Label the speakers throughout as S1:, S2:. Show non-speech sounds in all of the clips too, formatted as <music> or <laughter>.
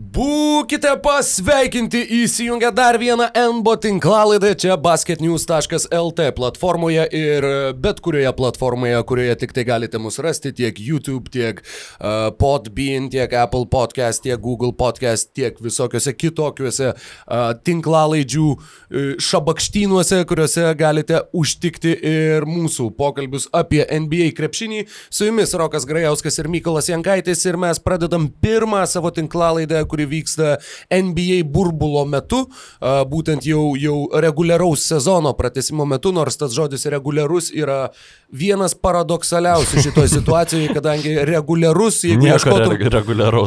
S1: Būkite pasveikinti įsijungę dar vieną NBO tinklalaidą čia basketnews.lt platformoje ir bet kurioje platformoje, kurioje tik tai galite mus rasti, tiek YouTube, tiek uh, Podbean, tiek Apple Podcast, tiek Google Podcast, tiek visokiuose kitokiuose uh, tinklalaidžių uh, šabakštynuose, kuriuose galite užtikti ir mūsų pokalbius apie NBA krepšinį. Su jumis Rokas Grajauskas ir Mykolas Jankaitis ir mes pradedam pirmą savo tinklalaidą kuri vyksta NBA burbulo metu, būtent jau, jau reguliaraus sezono pratesimo metu, nors tas žodis reguliarus yra vienas paradoksaliausių šitoje <laughs> situacijoje, kadangi reguliarus,
S2: jeigu Nieko ieškotum,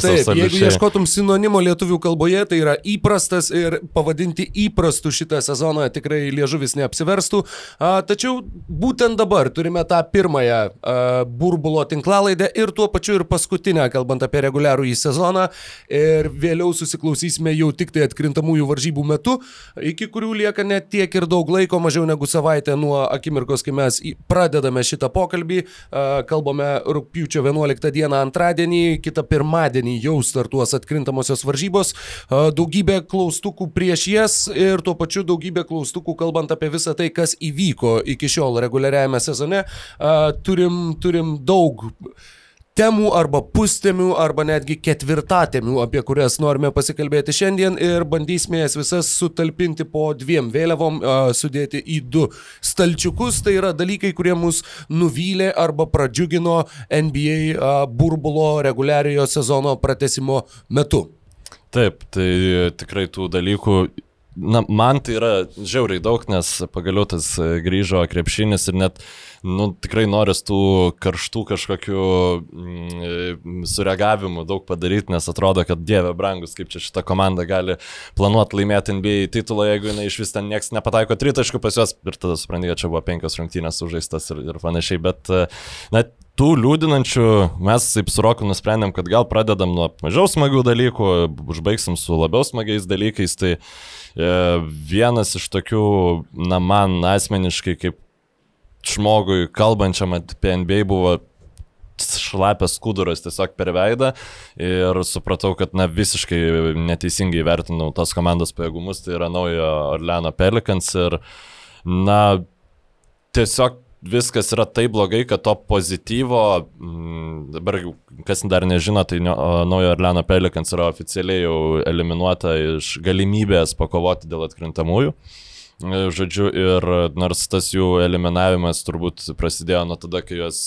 S1: taip, jeigu ieškotum sinonimo lietuvių kalboje, tai yra įprastas ir pavadinti įprastu šitą sezoną tikrai liežuvis neapsiverstų. A, tačiau būtent dabar turime tą pirmąją a, burbulo tinklalaidę ir tuo pačiu ir paskutinę, kalbant apie reguliarų į sezoną. Ir vėliau susiklausysime jau tik tai atkrintamųjų varžybų metu, iki kurių lieka net tiek ir daug laiko, mažiau negu savaitę nuo akimirkos, kai mes pradedame šitą pokalbį. Kalbame rūpiučio 11 dieną antradienį, kitą pirmadienį jau startuos atkrintamosios varžybos. Daugybė klaustukų prieš jas ir tuo pačiu daugybė klaustukų kalbant apie visą tai, kas įvyko iki šiol reguliariajame sezone. Turim, turim daug temų arba pustemių arba netgi ketvirtatemių, apie kurias norime pasikalbėti šiandien ir bandysime jas visas sutalpinti po dviem vėliavom, sudėti į du stalčiukus. Tai yra dalykai, kurie mus nuvylė arba pradžiugino NBA burbulo reguliariojo sezono pratesimo metu.
S2: Taip, tai tikrai tų dalykų Na, man tai yra žiauriai daug, nes pagaliau tas grįžo krepšinis ir net nu, tikrai noris tų karštų kažkokių mm, sureagavimų daug padaryti, nes atrodo, kad dieve brangus, kaip čia šita komanda gali planuoti laimėti NBA titulą, jeigu jinai iš vis ten niekas nepataiko tritaškų pas juos. Ir tada suprantate, kad čia buvo penkios rungtynės sužaistas ir, ir panašiai, bet na, tų liūdinančių mes kaip su Roku nusprendėm, kad gal pradedam nuo mažiau smagių dalykų, užbaigsim su labiau smagiais dalykais. Tai e, vienas iš tokių, na, man asmeniškai kaip žmogui kalbančiam apie NBA buvo šlapęs skuduras tiesiog per veidą ir supratau, kad na, visiškai neteisingai vertinau tos komandos pajėgumus, tai yra naujo Orleano Pelikans ir na, tiesiog viskas yra taip blogai, kad to pozityvo, mm, dabar kas dar nežino, tai naujo Orleano Pelikans yra oficialiai jau eliminuota iš galimybės pakovoti dėl atkrintamųjų. Žodžiu, ir nors tas jų eliminavimas turbūt prasidėjo nuo tada, kai juos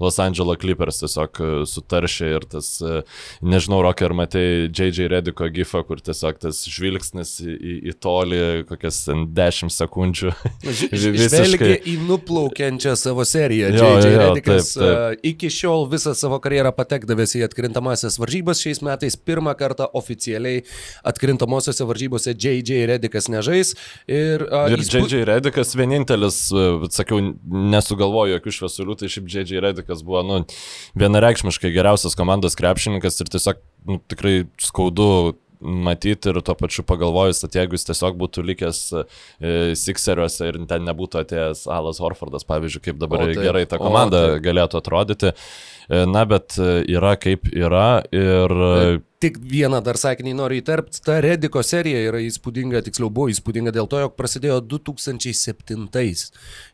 S2: Los Angeles Clippers tiesiog e, sutaršė ir tas, e, nežinau, Rokai, ar matai J.J. Rediko gifą, kur tiesiog tas žvilgsnis į, į, tolį, kokias 10 sekundžių.
S1: Žvelgia <laughs> į nuplaukiančią savo seriją. J.J. Redikas taip, taip. E, iki šiol visą savo karjerą patekdavęs į atkrintamasias varžybas, šiais metais pirmą kartą oficialiai atkrintamosiose varžybose J.J. Redikas nežais. Ir
S2: Ir įspūd... J.J. Redikas vienintelis, sakiau, nesugalvojo jokių šviesulių, tai šiaip J.J. Redikas buvo nu, vienareikšmiškai geriausias komandos krepšininkas ir tiesiog nu, tikrai skaudu matyti ir tuo pačiu pagalvojus, kad jeigu jis tiesiog būtų likęs e, Sixeriuose ir ten nebūtų atėjęs Alas Horfordas, pavyzdžiui, kaip dabar o, taip, gerai ta komanda o, galėtų atrodyti. E, na, bet e, yra kaip yra ir...
S1: Taip tik vieną dar sakinį noriu įterpti. Ta Rediko serija yra įspūdinga, tiksliau buvo įspūdinga dėl to, jog prasidėjo 2007.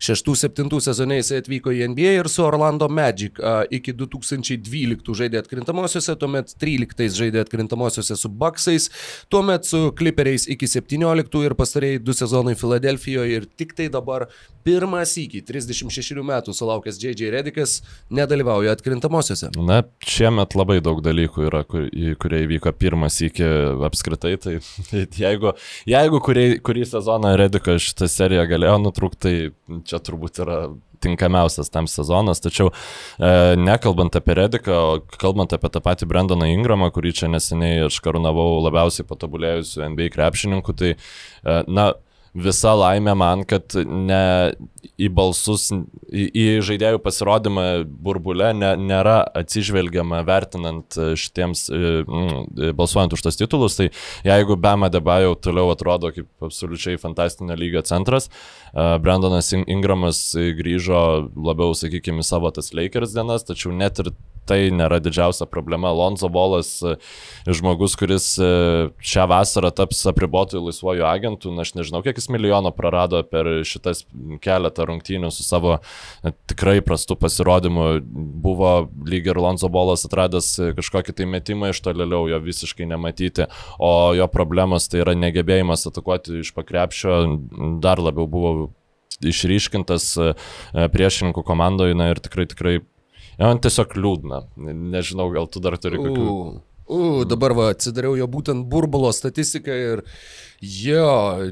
S1: 6-7 sezone jis atvyko į NBA ir su Orlando Magic iki 2012 žaidė atkrintamosiose, tuomet 13 žaidė atkrintamosiose su Bucksais, tuomet su Clipperiais iki 17 ir pastarėjai du sezonai Filadelfijoje ir tik tai dabar pirmas iki 36 metų sulaukęs J.J. Redikas nedalyvauja atkrintamosiose.
S2: Na, šiemet labai daug dalykų yra, kur, kurie įvyko pirmas iki apskritai, tai, tai jeigu, jeigu kurį, kurį sezoną Rediko šitą seriją galėjo nutrūkti, tai čia turbūt yra tinkamiausias tam sezonas, tačiau e, nekalbant apie Rediką, o kalbant apie tą patį Brendoną Ingramą, kurį čia neseniai aš karūnavau labiausiai patobulėjusiu NBA krepšininku, tai e, na, visa laimė man, kad ne į balsus, į, į žaidėjų pasirodymą burbulę ne, nėra atsižvelgiama vertinant šitiems, mm, balsuojant už tos titulus. Tai jeigu Bema Debajau toliau atrodo kaip absoliučiai fantastinio lygio centras, Brandonas Ingramas grįžo labiau, sakykime, savo tas Lakers dienas, tačiau net ir tai nėra didžiausia problema. Lonzo Bolas, žmogus, kuris šią vasarą taps apribotojų laisvojų agentų, na aš nežinau, kiek jis milijono prarado per šitas keletą rungtynių su savo tikrai prastu pasirodymu. Buvo lyg ir Lonzo Bolas atradęs kažkokį tai metimą iš tolėliau, jo visiškai nematyti, o jo problemos tai yra negebėjimas atakuoti iš pakrepšio, dar labiau buvo išryškintas e, priešininkų komandoje, na ir tikrai, tikrai, man tiesiog liūdna. Nežinau, gal tu dar turi kokių...
S1: Uh. U, dabar va, atsidariau jo būtent burbulo statistiką ir jo,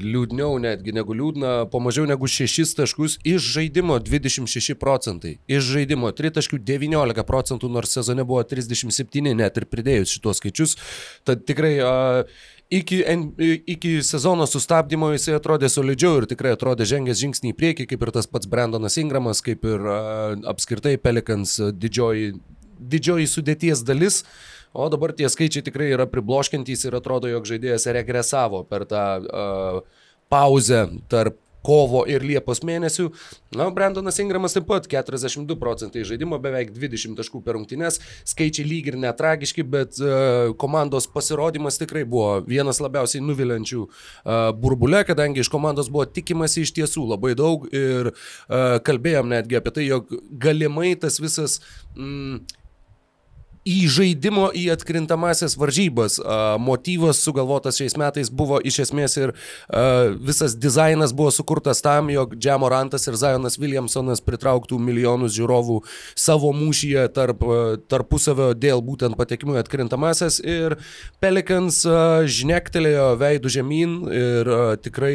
S1: liūdniau netgi negu liūdna, po mažiau negu 6 taškus iš žaidimo 26 procentai, iš žaidimo 3 taškų 19 procentų, nors sezone buvo 37 net ir pridėjus šitos skaičius. Tad tikrai uh, iki, iki sezono sustabdymo jisai atrodė solidžiau ir tikrai atrodė žengęs žingsnį į priekį, kaip ir tas pats Brandonas Ingramas, kaip ir uh, apskritai Pelikans didžioji, didžioji sudėties dalis. Uh, O dabar tie skaičiai tikrai yra pribloškiantys ir atrodo, jog žaidėjas regresavo per tą uh, pauzę tarp kovo ir Liepos mėnesių. Na, Brandonas Ingramas taip pat 42 procentai žaidimo, beveik 20 taškų per rungtynes, skaičiai lyg ir netragiški, bet uh, komandos pasirodymas tikrai buvo vienas labiausiai nuvilinčių uh, burbulė, kadangi iš komandos buvo tikimasi iš tiesų labai daug ir uh, kalbėjom netgi apie tai, jog galimai tas visas mm, į žaidimo į atkrintamasis varžybas. Motyvas sugalvotas šiais metais buvo iš esmės ir visas dizainas buvo sukurtas tam, jog Džemorantas ir Zajonas Williamsonas pritrauktų milijonus žiūrovų savo mūšyje tarp, tarpusavio dėl būtent patekimų į atkrintamasias ir Pelikans žnektelėjo veidų žemyn ir tikrai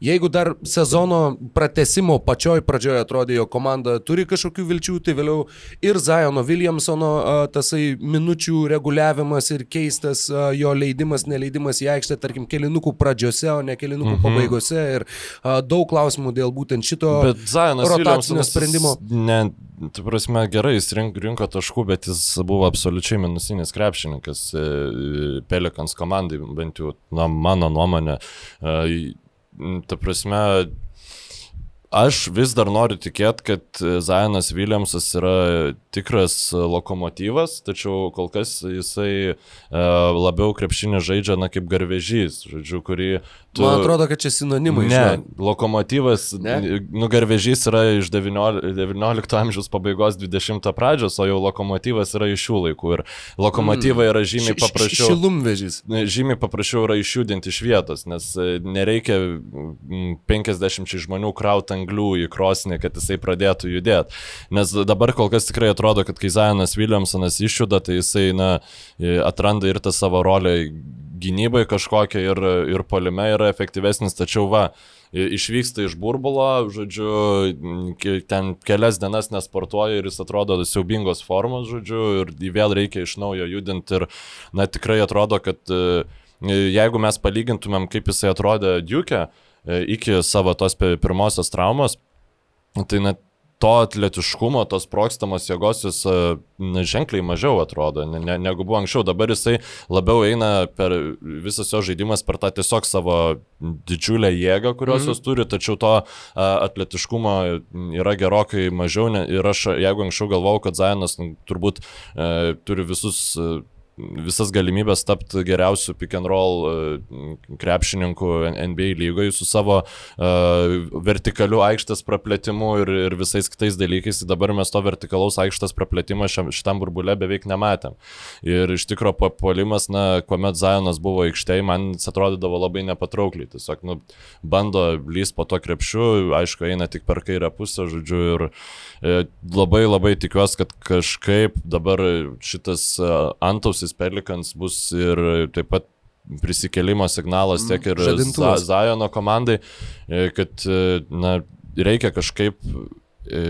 S1: Jeigu dar sezono pratesimo pačioj pradžioje atrodė, jo komanda turi kažkokių vilčių, tai vėliau ir Zajono Williamsono tasai minučių reguliavimas ir keistas jo leidimas, neleidimas į aikštę, tarkim, kelinukų pradžiose, o ne kelinukų mhm. pabaigose. Ir daug klausimų dėl būtent šito
S2: rotacinio sprendimo. Ne, tu prasme, gerai, jis rink, rinko taškų, bet jis buvo absoliučiai minusinis krepšininkas e, Pelikans komandai, bent jau, na, mano nuomonė. Ta prasme, Aš vis dar noriu tikėti, kad Zajanas Williamsas yra tikras lokomotyvas, tačiau kol kas jisai e, labiau krepšinį žaidžia, na, kaip garvežys, žodžiu, kurį
S1: Tu... Man atrodo, kad čia sinonimai.
S2: Ne, žinot. lokomotyvas, ne? nugarvežys yra iš 19, 19 amžiaus pabaigos 20 pradžios, o jau lokomotyvas yra iš šių laikų. Ir lokomotyvą mm. yra žymiai paprasčiau.
S1: Šilumvežys.
S2: Žymiai paprasčiau yra išjudinti iš vietos, nes e, nereikia 50 žmonių krauti anglių į krosnį, kad jisai pradėtų judėti. Nes dabar kol kas tikrai atrodo, kad kai Zajanas Williamsonas išjuda, tai jisai na, atranda ir tą savo rolę gynybai kažkokia ir, ir polime yra efektyvesnis, tačiau va, išvyksta iš burbulo, žodžiu, ten kelias dienas nesportuoja ir jis atrodo siaubingos formos, žodžiu, ir vėl reikia iš naujo judinti ir, na, tikrai atrodo, kad e, jeigu mes palygintumėm, kaip jisai atrodė Duke iki savo tos pirmosios traumos, tai net to atletiškumo, tos prokstamos jėgos jis e, na, ženkliai mažiau atrodo, ne, ne, negu buvo anksčiau. Dabar jisai labiau eina per visas jo žaidimas per tą tiesiog savo didžiulę jėgą, kurios mm -hmm. jis turi, tačiau to a, atletiškumo yra gerokai mažiau. Ne, ir aš, jeigu anksčiau galvojau, kad Zajanas turbūt e, turi visus e, visas galimybės tapti geriausių pick and roll e, krepšininkų NBA lygoje su savo uh, vertikaliu aikštės praplėtimu ir, ir visais kitais dalykais. Dabar mes to vertikalaus aikštės praplėtimo šitam burbulė beveik nematėm. Ir iš tikro papuolimas, na, kuomet Zajonas buvo aikštėje, man jis atrodydavo labai nepatraukliai. Tiesiog, nu, bando lys po to krepšiu, aišku, eina tik per kairę pusę, žodžiu, ir e, labai labai tikiuosi, kad kažkaip dabar šitas e, antausis Memphis Pelicans bus ir taip pat prisikelimo signalas tiek ir Zajono komandai, e, kad e, na, reikia kažkaip e,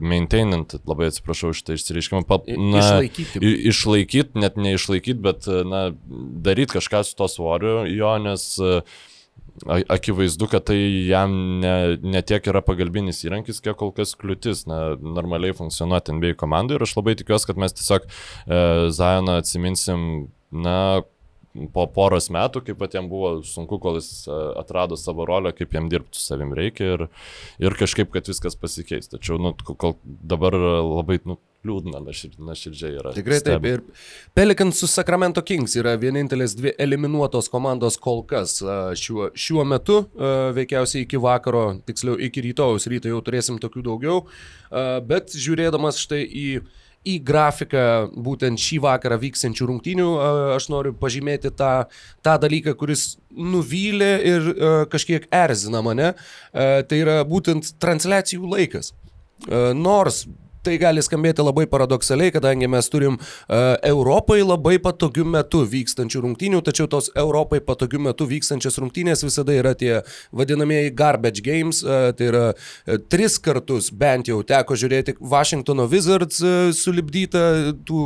S2: maintainint, labai atsiprašau šitą išsireiškimą, na,
S1: išlaikyti.
S2: Išlaikyti, net neišlaikyti, bet, na, daryti kažką su to svoriu jo, nes akivaizdu, kad tai jam ne, ne tiek yra pagalbinis įrankis, kiek kol kas kliūtis, na, normaliai funkcionuoti NBA komandai ir aš labai tikiuosi, kad mes tiesiog e, Zajoną atsiminsim, na, po poros metų, kaip pat jam buvo sunku, kol jis e, atrado savo rolę, kaip jam dirbti su savim reikia ir, ir kažkaip, kad viskas pasikeis. Tačiau, nu, kol dabar labai, nu, liūdna, nuoširdžiai yra.
S1: Tikrai taip. Ir Pelikans su Sacramento Kings yra vienintelės dvi eliminuotos komandos kol kas šiuo, šiuo metu. Veikiausiai iki vakaro, tiksliau iki rytojus ryto jau turėsim tokių daugiau. Bet žiūrėdamas štai į į grafiką būtent šį vakarą vyksiančių rungtynių, aš noriu pažymėti tą, tą dalyką, kuris nuvylė ir kažkiek erzina mane. Tai yra būtent transliacijų laikas. Nors tai gali skambėti labai paradoksaliai, kadangi mes turim uh, Europai labai patogiu metu vykstančių rungtynių, tačiau tos Europai patogiu metu vykstančias rungtynės visada yra tie vadinamieji garbage games, uh, tai yra uh, tris kartus bent jau teko žiūrėti Washingtono Wizards uh, sulibdytą tų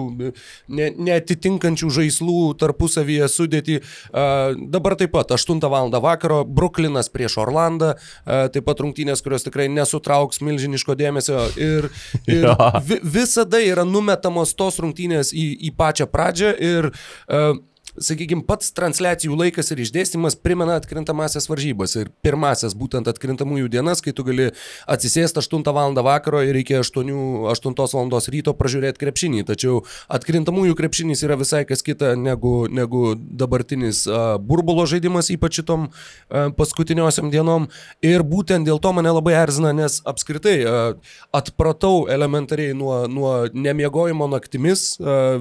S1: ne, netitinkančių žaislų tarpusavyje sudėti. Uh, dabar taip pat 8 val. vakaro Bruklinas prieš Orlandą, uh, taip pat rungtynės, kurios tikrai nesutrauks milžiniško dėmesio ir, ir vi, visada yra numetamos tos rungtynės į, į pačią pradžią ir uh, sakykime, pats transliacijų laikas ir išdėstymas primena atkrintamasias varžybas. Ir pirmasis būtent atkrintamųjų dienas, kai tu gali atsisėsti 8 val. vakaro ir iki 8, 8 val. ryto pražiūrėti krepšinį. Tačiau atkrintamųjų krepšinis yra visai kas kita negu, negu dabartinis uh, burbulo žaidimas, ypač šitom uh, paskutiniosiam dienom. Ir būtent dėl to mane labai erzina, nes apskritai uh, atpratau elementariai nuo, nuo nemiegojimo naktimis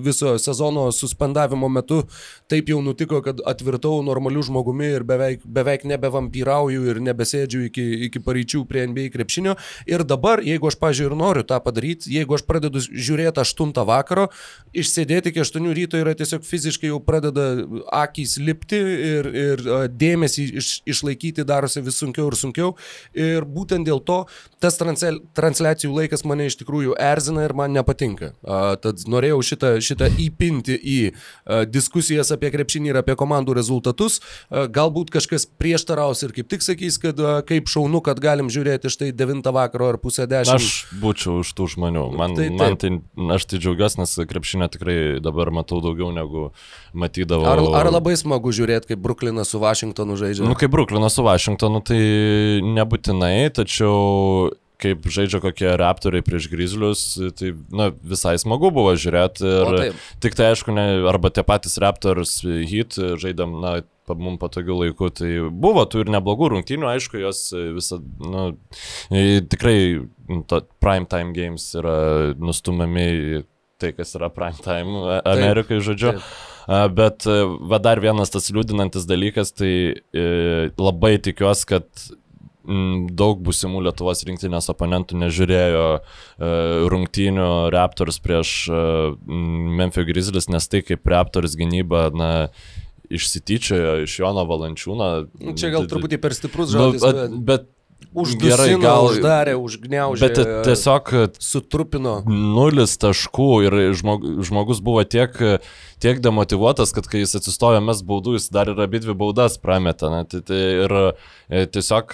S1: viso sezono suspendavimo metu taip jau nutiko, kad atvirtau normaliu žmogumi ir beveik, beveik nebevampyrauju ir nebesėdžiu iki, iki pareičių prie NBA krepšinio. Ir dabar, jeigu aš, pažiūrėjau, ir noriu tą padaryti, jeigu aš pradedu žiūrėti 8 vakaro, išsėdėti iki 8 ryto yra tiesiog fiziškai jau pradeda akys lipti ir, ir dėmesį iš, išlaikyti darosi vis sunkiau ir sunkiau. Ir būtent dėl to tas transliacijų laikas mane iš tikrųjų erzina ir man nepatinka. Tad norėjau šitą, šitą įpinti į diskusijas apie krepšinį ir apie komandų rezultatus. E, galbūt kažkas prieštaraus ir kaip tik sakys, kad e, kaip šaunu, kad galim žiūrėti štai 9 vakaro ar pusę 10.
S2: Aš būčiau už tų žmonių. Man, tai, man tai, aš tai džiaugiuosi, nes krepšinę tikrai dabar matau daugiau negu matydavau.
S1: Ar, ar labai smagu žiūrėti, kaip Bruklinas su Vašingtonu žaidžia?
S2: Nu, kaip Bruklinas su Vašingtonu, tai nebūtinai, tačiau kaip žaidžia kokie raptoriai prieš grizlius, tai na, visai smagu buvo žiūrėti. Ir tik tai aišku, ne, arba tie patys raptors hit žaidėm, na, mums patogių laikų, tai buvo tų ir neblogų rungtynių, aišku, jos visą, nu, tikrai prime time games yra nustumiami tai, kas yra prime time Amerikai, taip, žodžiu. Taip. Bet va dar vienas tas liūdinantis dalykas, tai labai tikiuosi, kad daug būsimų Lietuvos rinktinės oponentų nežiūrėjo e, rungtynių Raptors prieš e, Memphis Grizzlies, nes tai kaip Raptors gynyba, na, išsityčiojo iš Jono Valančiūno.
S1: Nu, čia gal truputį per stiprus nu, žodis.
S2: Bet, bet
S1: Uždusino, gerai, gal uždarė, užgneužė.
S2: Bet tiesiog
S1: sutrupino.
S2: Nulis taškų ir žmog, žmogus buvo tiek, tiek demotivuotas, kad kai jis atsistojo mes baudų, jis dar ir abi dvi baudas prametė. Ne, tai, tai ir e, tiesiog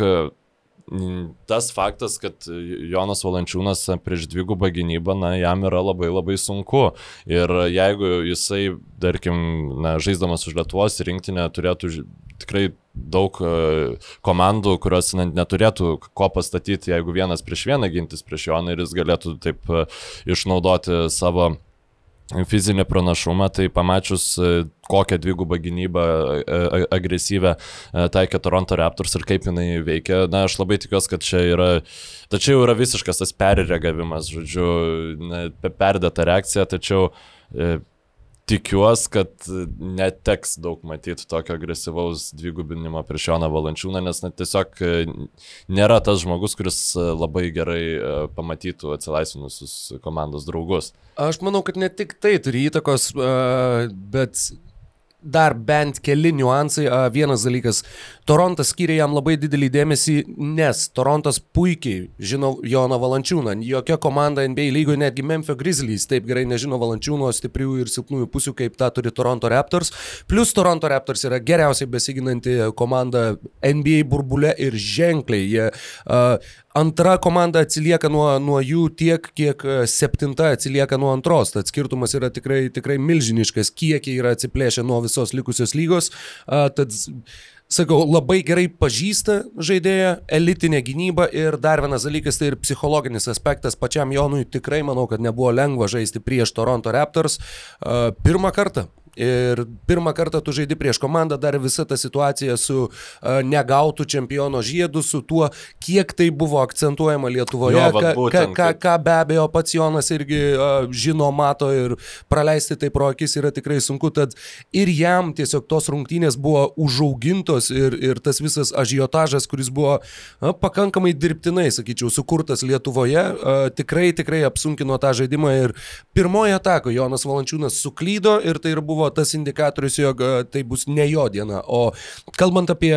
S2: tas faktas, kad Jonas Valančiūnas prieš dvigubą gynybą, na, jam yra labai labai sunku. Ir jeigu jisai, tarkim, na, žaisdamas už Lietuvos rinktinę turėtų tikrai daug e, komandų, kurios neturėtų ko pastatyti, jeigu vienas prieš vieną gintis prieš Joną ir jis galėtų taip e, išnaudoti savo fizinį pranašumą, tai pamačius e, kokią dvigubą gynybą agresyvę taikė Toronto Raptors ir kaip jinai veikia, na aš labai tikiuosi, kad čia yra, tačiau yra visiškas tas perreagavimas, žodžiu, perdėta reakcija, tačiau tikiuosi, kad neteks daug matyti tokio agresyvaus dvigubinimo prieš Joną Valančiūną, nes na, tiesiog e, nėra tas žmogus, kuris e, labai gerai e, pamatytų atsilaisvinusius komandos draugus.
S1: Aš manau, kad ne tik tai turi įtakos, bet dar bent keli niuansai. Vienas dalykas, Torontas skiria jam labai didelį dėmesį, nes Torontas puikiai žino Joną Valančiūną. Jokia komanda NBA lygoje, netgi Memphis Grizzlies, taip gerai nežino Valančiūno stiprių ir silpnųjų pusių, kaip tą turi Toronto Raptors. Plus Toronto Raptors yra geriausiai besiginanti komanda NBA burbule ir ženkliai. Jie uh, Antra komanda atsilieka nuo, nuo jų tiek, kiek e, septinta atsilieka nuo antros. Tad skirtumas yra tikrai, tikrai milžiniškas, kiek jie yra atsiplėšę nuo visos likusios lygos. Tad sakau, labai gerai pažįsta žaidėją, elitinė gynyba ir dar vienas dalykas tai ir psichologinis aspektas pačiam Jonui tikrai manau, kad nebuvo lengva žaisti prieš Toronto Raptors. Pirmą kartą Ir pirmą kartą tu žaidi prieš komandą, dar visa ta situacija su uh, negautų čempiono žiedu, su tuo, kiek tai buvo akcentuojama Lietuvoje, jo, ką, ką, ką, ką be abejo pats Jonas irgi uh, žino, mato ir praleisti tai pro akis yra tikrai sunku, tad ir jam tiesiog tos rungtynės buvo užaugintos ir, ir tas visas ažiotažas, kuris buvo uh, pakankamai dirbtinai, sakyčiau, sukurtas Lietuvoje, uh, tikrai, tikrai apsunkino tą žaidimą. Ir pirmoje atako Jonas Valančiūnas suklydo ir tai ir buvo buvo tas indikatorius, jog e, tai bus ne jo diena. O kalbant apie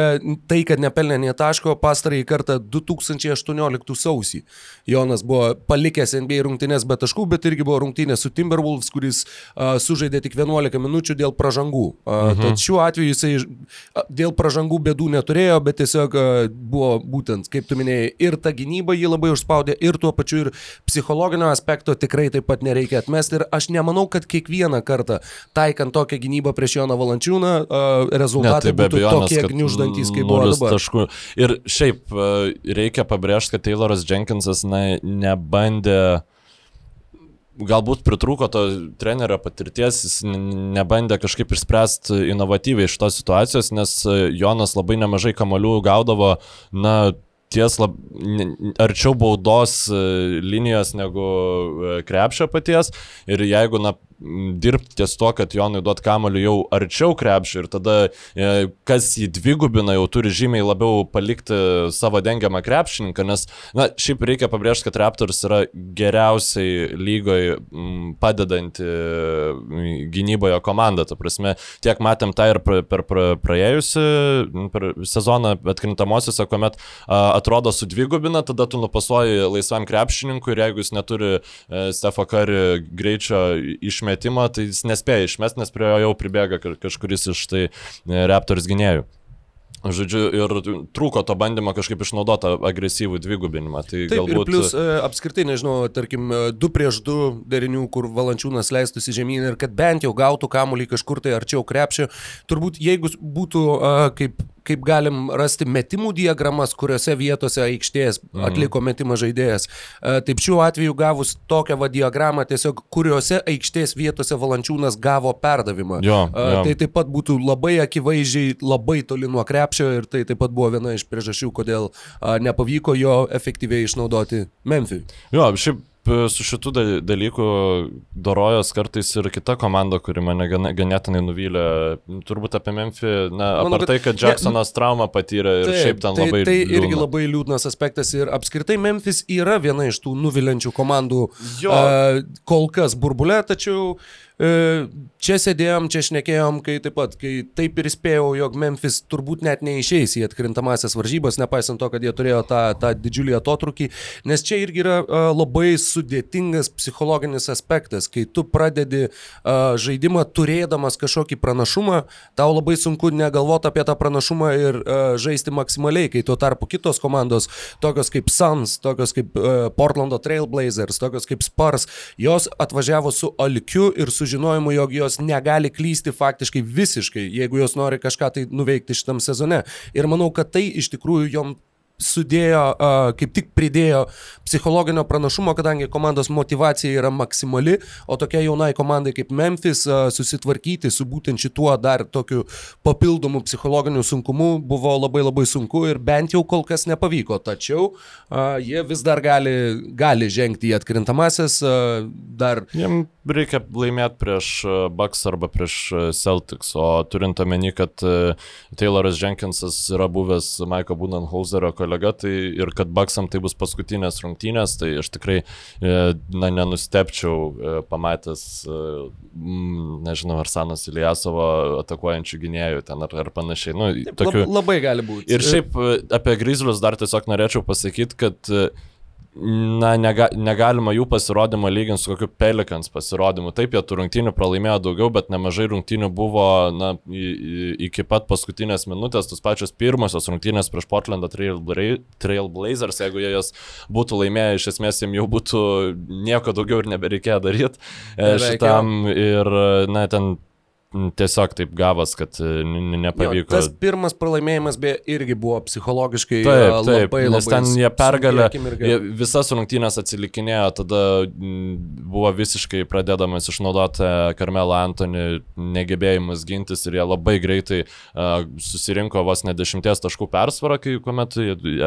S1: tai, kad nepelnė nie taško, pastarąjį kartą 2018 sausį Jonas buvo palikęs NBA rungtynės be taškų, bet irgi buvo rungtynės su Timberwolves, kuris uh, sužaidė tik 11 minučių dėl pražangų. Uh, mhm. Tad šiuo atveju jisai dėl pražangų bėdų neturėjo, bet tiesiog uh, buvo būtent, kaip tu minėjai, ir ta gynyba jį labai užspaudė, ir tuo pačiu ir psichologinio aspekto tikrai taip pat nereikia atmesti. Ir aš nemanau, kad kiekvieną kartą taikant tokią gynybą prieš Joną Valančiūną, rezultatai ne, tai būtų abejonės, tokie gniuždantys, kaip buvo dabar. Taškų.
S2: Ir šiaip reikia pabrėžti, kad Tayloras Jenkinsas na, nebandė galbūt pritrūko to trenerio patirties, jis nebandė kažkaip išspręsti inovatyviai iš tos situacijos, nes Jonas labai nemažai kamolių gaudavo, na, ties lab, arčiau baudos linijos negu krepšio paties. Ir jeigu, na, dirbti ties to, kad Jonui duot kamoliu jau arčiau krepšio ir tada e, kas jį dvigubina, jau turi žymiai labiau palikti savo dengiamą krepšininką, nes, na, šiaip reikia pabrėžti, kad Raptors yra geriausiai lygoje padedanti gynyboje komanda, ta prasme, tiek matėm tą ir per, per praėjusią per sezoną atkrintamosiose, kuomet a, atrodo sudvigubina, tada tu nupasuoji laisvam krepšininkui ir jeigu jis neturi e, Stefo Kari greičio išmesti, metimą, tai jis nespėja išmest, nes prie jo jau pribėga kažkuris iš tai e, Raptors gynėjų. Žodžiu, ir trūko to bandymo kažkaip išnaudoti agresyvų dvigubinimą. Tai
S1: Taip, galbūt... plus e, apskritai, nežinau, tarkim, 2 e, prieš 2 derinių, kur valančiūnas leistųsi žemyn ir kad bent jau gautų kamuolį kažkur tai arčiau krepšio. Turbūt jeigu būtų kaip kaip galim rasti metimų diagramas, kuriuose vietose aikštės mhm. atliko metimą žaidėjas. E, taip šiuo atveju gavus tokią va diagramą, tiesiog kuriuose aikštės vietose valančiūnas gavo perdavimą.
S2: Jo, e, jo.
S1: Tai taip pat būtų labai akivaizdžiai, labai toli nuo krepšio ir tai taip pat buvo viena iš priežasčių, kodėl nepavyko jo efektyviai išnaudoti Memphis.
S2: Jo, šiaip su šitų dalykų dorojos kartais ir kita komanda, kuri mane ganėtinai nuvylė. Turbūt apie Memphį, na, apart tai, kad Jacksonas ne, traumą patyrė ir taip, šiaip ten tai, labai...
S1: Tai liūdna. irgi labai liūdnas aspektas ir apskritai Memphis yra viena iš tų nuvilinčių komandų jo. uh, kol kas burbulė, tačiau uh, E, čia sėdėjom, čia šnekėjom, kai taip pat, kai taip ir spėjau, jog Memphis turbūt net neišeis į atkrintamasias varžybas, nepaisant to, kad jie turėjo tą, tą didžiulį atotrukį, nes čia irgi yra uh, labai sudėtingas psichologinis aspektas, kai tu pradedi uh, žaidimą turėdamas kažkokį pranašumą, tau labai sunku negalvoti apie tą pranašumą ir žaisti maksimaliai, kai tuo tarpu kitos komandos, tokios kaip Suns, tokios kaip Portlando Trailblazers, tokios kaip Spars, jos atvažiavo su alkiu ir su žinojimu, jog jos negali klysti faktiškai visiškai, jeigu jos nori kažką tai nuveikti šitam sezone. Ir manau, kad tai iš tikrųjų jom sudėjo, kaip tik pridėjo psichologinio pranašumo, kadangi komandos motivacija yra maksimali, o tokia jaunai komandai kaip Memphis susitvarkyti su būtent šituo dar tokiu papildomu psichologiniu sunkumu buvo labai labai sunku ir bent jau kol kas nepavyko. Tačiau jie vis dar gali, gali žengti į atkrintamasis. Dar...
S2: Jiem reikia laimėti prieš Bucks arba prieš Celtics, o turint omeny, kad Tayloras Jenkinsas yra buvęs Maiko Bunenhauserio kolega, tai ir kad Baksam tai bus paskutinės rungtynės, tai aš tikrai, e, na, nenustepčiau e, pamatęs, e, nežinau, ar Sanas Iliasovo atakuojančių gynėjų ten ar, ar panašiai. Nu,
S1: tokių... Labai gali būti.
S2: Ir šiaip apie Grizzlius dar tiesiog norėčiau pasakyti, kad na, nega, negalima jų pasirodymo lyginti su kokiu Pelikans pasirodymu. Taip, jie tų rungtynių pralaimėjo daugiau, bet nemažai rungtynių buvo na, iki pat paskutinės minutės, tos pačios pirmosios rungtynės prieš Portlandą Trail, Trail Blazers, jeigu jie jas būtų laimėję, iš esmės jiems jau būtų nieko daugiau ir nebereikėjo daryti e, šitam ir, na, ten tiesiog taip gavas, kad e, nepavyko.
S1: Jo, tas pirmas pralaimėjimas beje irgi buvo psichologiškai
S2: taip,
S1: e,
S2: taip,
S1: labai,
S2: nes
S1: labai
S2: ten jie pergalę,
S1: sunki
S2: jie visas rungtynės atsilikinėjo, tada buvo visiškai pradedamas išnaudoti Karmelą Antonį negebėjimas gintis ir jie labai greitai uh, susirinko vos ne dešimties taškų persvarą, kai kuomet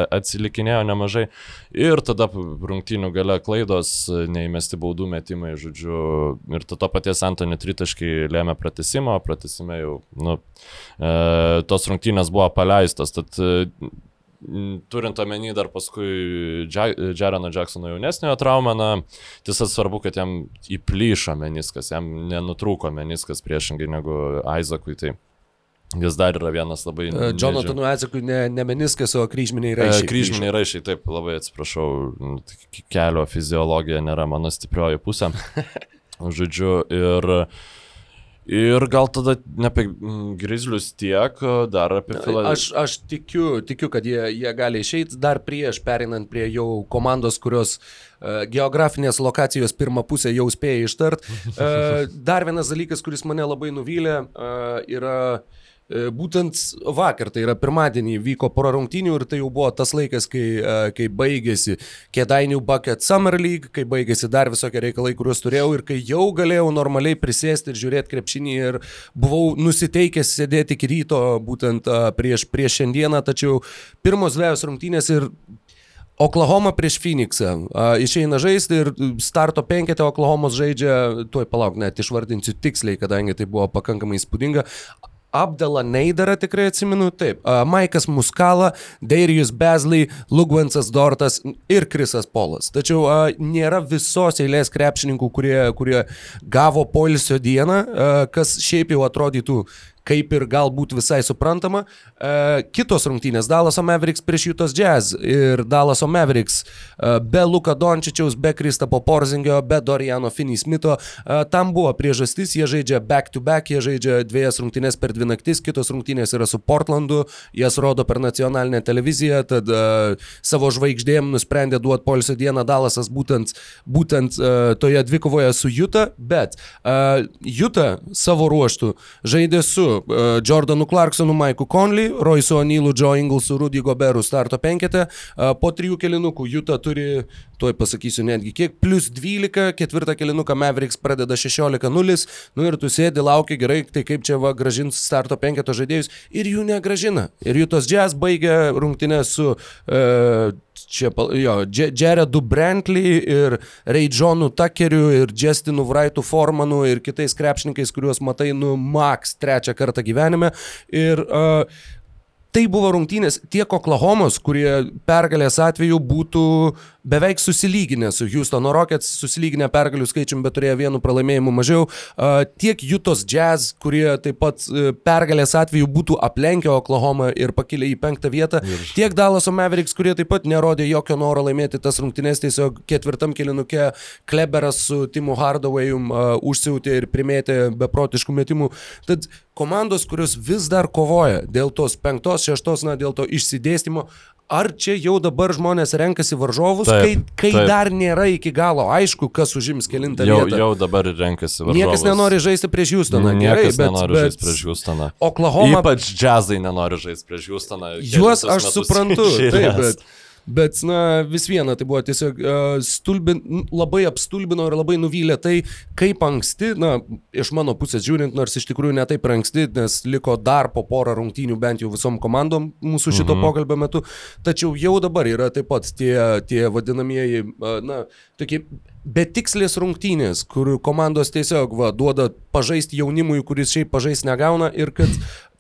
S2: atsilikinėjo nemažai ir tada rungtynių gale klaidos, neįmesti baudų metimai, žodžiu, ir to paties Antonį tritaškai lėmė pratesimo, pratesime jau, nu, e, tos rungtynės buvo paleistos, tad e, turint omeny dar paskui Jarono Jacksono jaunesniojo traumą, na, tiesa svarbu, kad jam įplyšo meniskas, jam nenutrūko meniskas priešingai negu Isaacui. Tai Jis dar yra vienas labai...
S1: E, Jonathanų Atsakui ne, ne meniskas, o kryžminiai raišiai.
S2: Kryžminiai raišiai, taip, labai atsiprašau, kelio fiziologija nėra mano stiprioji pusė. <laughs> Žodžiu, ir uh, Ir gal tada ne apie mm, Grizzlius tiek, dar apie
S1: Filadelfiją. Aš, aš tikiu, tikiu, kad jie, jie gali išeiti dar prieš, perinant prie jau komandos, kurios uh, geografinės lokacijos pirmą pusę jau spėja ištart. Uh, dar vienas dalykas, kuris mane labai nuvylė, uh, yra uh, būtent vakar, tai yra pirmadienį, vyko pora rungtynių ir tai jau buvo tas laikas, kai, e, kai baigėsi Kedainių Bucket Summer League, kai baigėsi dar visokie reikalai, kuriuos turėjau ir kai jau galėjau normaliai prisėsti ir žiūrėti krepšinį ir buvau nusiteikęs sėdėti iki ryto būtent e, prieš, prieš šiandieną, tačiau pirmos dviejos rungtynės ir Oklahoma prieš Phoenixą. Išeina žaisti ir starto penketę Oklahomos žaidžia, tuoj palauk, net išvardinsiu tiksliai, kadangi tai buvo pakankamai įspūdinga. Abdela Neidarą tikrai atsimenu, taip, Maikas Muskala, Deirijus Bezley, Lugvansas Dortas ir Krisas Polas. Tačiau nėra visos eilės krepšininkų, kurie, kurie gavo polisio dieną, kas šiaip jau atrodytų kaip ir galbūt visai suprantama. E, kitos rungtynės - Dalaso Mavericks prieš Jutos Jazz ir Dalaso Mavericks e, be Luka Dončičiaus, be Kristapo Porzingio, be Doriano Finney-Smito. E, tam buvo priežastis, jie žaidžia back-to-back, -back, jie žaidžia dviejas rungtynės per dvi naktis, kitos rungtynės yra su Portlandu, jas rodo per nacionalinę televiziją, tad savo žvaigždėm nusprendė duoti polsio dieną Dalasas būtent, būtent toje dvikovoje su Juta, bet Juta savo ruoštų žaidė su uh, Jordanu Clarksonu, Maiku Conley, Royce O'Neillu, Joe Inglesu, Rudy Goberu starto penketę. Uh, po trijų kelinukų Juta turi, tuoj pasakysiu netgi kiek, plus 12, ketvirtą kelinuką Mavericks pradeda 16-0. Nu ir tu sėdi, lauki gerai, tai kaip čia va gražins starto penketo žaidėjus ir jų negražina. Ir Jutos Jazz baigia rungtinę su uh, čia, jo, Jaredu Brantley ir Johnu Tuckeriu ir Justinu Wrightu Formanu ir kitais krepšininkais, kuriuos matai, nu, Max trečią kartą gyvenime. Ir uh, tai buvo rungtynės tiek Oklahomos, kurie pergalės atveju būtų beveik susilyginę su Houstono Rockets, susilyginę pergalių skaičium, bet turėjo vienu pralaimėjimu mažiau, tiek Jutos Jazz, kurie taip pat e, pergalės atveju būtų aplenkę Oklahomą ir pakilę į penktą vietą, ir... tiek Dallaso Mavericks, kurie taip pat nerodė jokio noro laimėti tas rungtynės, tiesiog ketvirtam kilinuke Kleberas su Timu Hardawayum uh, užsiautė ir primėtė beprotiškų metimų. Tad komandos, kurios vis dar kovoja dėl tos penktos, šeštos, na, dėl to išsidėstymo. Ar čia jau dabar žmonės renkasi varžovus, taip, kai, kai taip. dar nėra iki galo aišku, kas užims kilintą
S2: jau,
S1: vietą?
S2: Jau dabar renkasi varžovus.
S1: Niekas nenori žaisti prieš Houstoną.
S2: Niekas
S1: gerai,
S2: bet, nenori bet, žaisti prieš Houstoną.
S1: Oklahoma.
S2: Ypač džiazai nenori žaisti prieš Houstoną.
S1: Juos aš suprantu, taip, bet Bet, na, vis viena, tai buvo tiesiog uh, stulbin, labai apstulbino ir labai nuvylė tai, kaip anksti, na, iš mano pusės žiūrint, nors iš tikrųjų ne taip anksti, nes liko dar po porą rungtynių bent jau visom komandom mūsų šito mhm. pokalbio metu, tačiau jau dabar yra taip pat tie, tie vadinamieji, uh, na, tokie betikslės rungtynės, kur komandos tiesiog va, duoda pažaisti jaunimui, kuris šiaip pažaisti negauna ir kad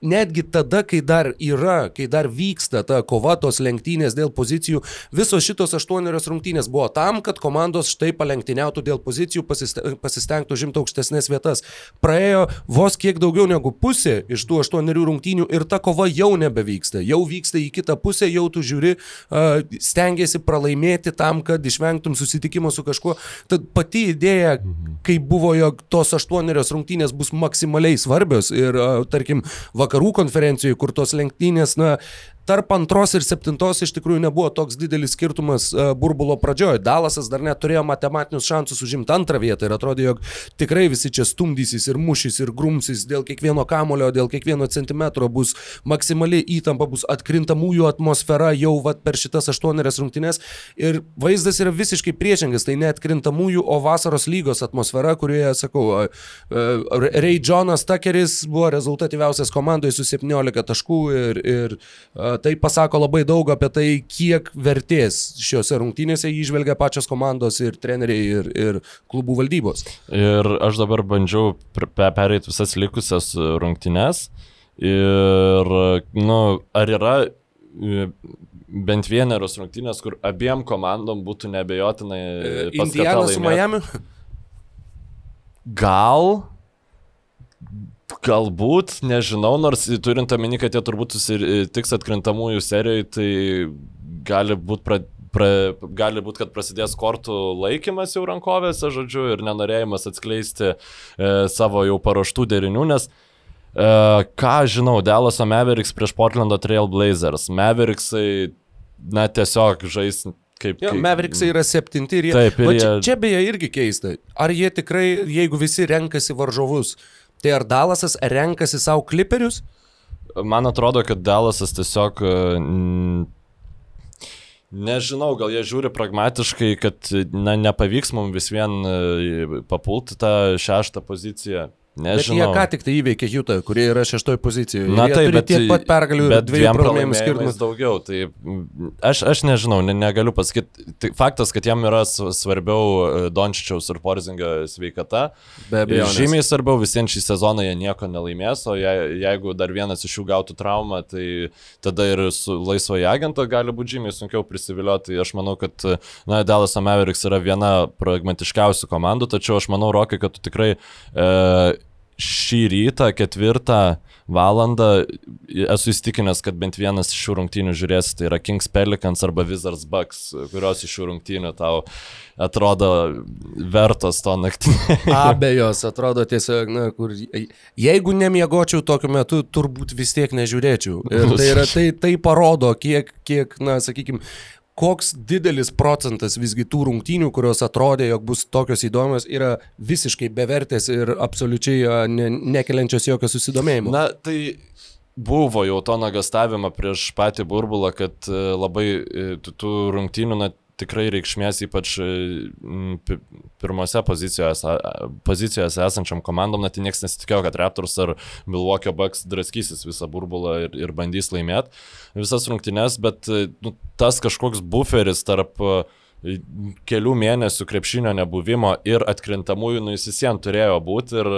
S1: netgi tada, kai dar yra, kai dar vyksta ta kova, tos lenktynės dėl pozicijų, visos šitos aštuonios rungtynės buvo tam, kad komandos štai palenktyniautų dėl pozicijų, pasistengtų žimti aukštesnės vietas. Praėjo vos kiek daugiau negu pusė iš tų aštuonių rungtynių ir ta kova jau nebevyksta. Jau vyksta į kitą pusę, jau tu žiūri, stengiasi pralaimėti tam, kad išvengtum susitikimo su kažkuo. Tad pati idėja, kai buvo, jog tos aštuonios rungtynės bus maksimaliai svarbios ir, tarkim, vakarų konferencijoje, kur tos lenktynės, na, tarp antros ir septintos iš tikrųjų nebuvo toks didelis skirtumas uh, burbulo pradžioje. Dalasas dar neturėjo matematinius šansus užimti antrą vietą ir atrodė, jog tikrai visi čia stumdysis ir mušys ir grumsis dėl kiekvieno kamulio, dėl kiekvieno centimetro bus maksimali įtampa, bus atkrintamųjų atmosfera jau vat, per šitas aštuonerias rungtynes ir vaizdas yra visiškai priešingas, tai ne atkrintamųjų, o vasaros lygos atmosfera, kurioje, sakau, uh, Ray Jonas Tuckeris buvo rezultatyviausias komandoje su 17 taškų ir, ir uh, tai pasako labai daug apie tai, kiek vertės šiuose rungtynėse įžvelgia pačios komandos ir treneriai ir, ir klubų valdybos.
S2: Ir aš dabar bandžiau pereiti visas likusias rungtynes ir, nu, ar yra e, bent vienerios rungtynės, kur abiem komandom būtų nebejotinai...
S1: E, Indiana su Miami?
S2: Gal, Galbūt, nežinau, nors turint omeny, kad jie turbūt susitiks atkrintamųjų serijoje, tai gali būti pra, pra, gali būt, kad prasidės kortų laikymas jau rankovėse, žodžiu, ir nenorėjimas atskleisti e, savo jau paruoštų derinių, nes e, ką žinau, Delaso Mavericks prieš Portlando Trail Blazers. Mavericksai, na, tiesiog žais kaip...
S1: Jo, kaip... Mavericksai yra septinti ir jie...
S2: Taip, ir
S1: Va, čia,
S2: jie...
S1: čia beje irgi keista. Ar jie tikrai, jeigu visi renkasi varžovus, Tai ar Dalasas renkasi savo kliperius?
S2: Man atrodo, kad Dalasas tiesiog... Mm, Nežinau, gal jie žiūri pragmatiškai, kad na, nepavyks mums vis vien e, papulti tą šeštą poziciją. Nežinau.
S1: Bet jie ką tik tai įveikė Jutą, kurie yra šeštoje pozicijoje.
S2: Na taip, bet
S1: tiek pat pergalių ir dviejų pralaimėjimų skirtumas.
S2: daugiau. Tai aš, aš nežinau, ne, negaliu pasakyti. Tai faktas, kad jam yra svarbiau e, Dončičiaus ir Porzingio sveikata.
S1: Be abejo.
S2: Žymiai svarbiau, visiems šį sezoną jie nieko nelaimės, o je, jeigu dar vienas iš jų gautų traumą, tai tada ir su laisvoje agento gali būti žymiai sunkiau prisivilioti. Aš manau, kad na, Dallas Mavericks yra viena pragmatiškiausių komandų, tačiau aš manau, Rokai, kad tu tikrai e, šį rytą, ketvirtą valandą, esu įstikinęs, kad bent vienas iš šių rungtynių žiūrės, tai yra Kings Pelicans arba Wizards Bucks, kurios iš šių rungtynių tau atrodo vertos to naktį. <laughs>
S1: Abejos, atrodo tiesiog, na, kur, jeigu nemiegočiau tokiu metu, turbūt vis tiek nežiūrėčiau. Ir tai, yra, tai, tai parodo, kiek, kiek na, sakykime, koks didelis procentas visgi tų rungtynių, kurios atrodė, jog bus tokios įdomios, yra visiškai bevertės ir absoliučiai ne, nekeliančios jokio susidomėjimo.
S2: Na, tai buvo jau to nagastavimo prieš patį burbulą, kad e, labai e, tų rungtynių, na, tikrai reikšmės, ypač e, pirmose pozicijose, pozicijose esančiam komandom, net niekas nesitikėjo, kad Raptors ar Milwaukee Bucks draskysis visą burbulą ir, ir bandys laimėti visas rungtynes, bet e, nu, tas kažkoks buferis tarp e, kelių mėnesių krepšinio nebuvimo ir atkrintamųjų, nu jis visiems turėjo būti ir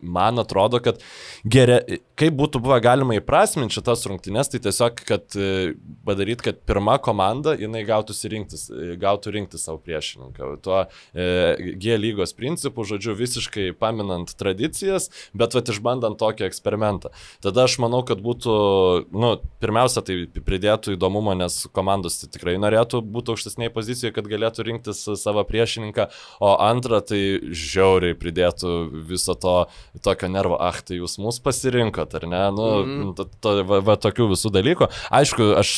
S2: man atrodo, kad geria, kaip būtų buvę galima įprasminti šitas rungtynes, tai tiesiog, kad e, padaryti, kad pirma komanda, jinai gautų rinktis, e, gautų rinkti savo priešininką. Tuo e, G lygos principu, žodžiu, visiškai paminant tradicijas, bet vat išbandant tokį eksperimentą. Tada aš manau, kad būtų, nu, pirmiausia, tai pridėtų įdomumo, nes komandos tai tikrai norėtų būti aukštesnėje pozicijoje, kad galėtų rinktis savo priešininką, o antra, tai žiauriai pridėtų viso to tokio nervo, ah, tai jūs mus pasirinkot, ar ne? Nu, mm. to, to, va, va, tokių visų dalykų. Aišku, aš,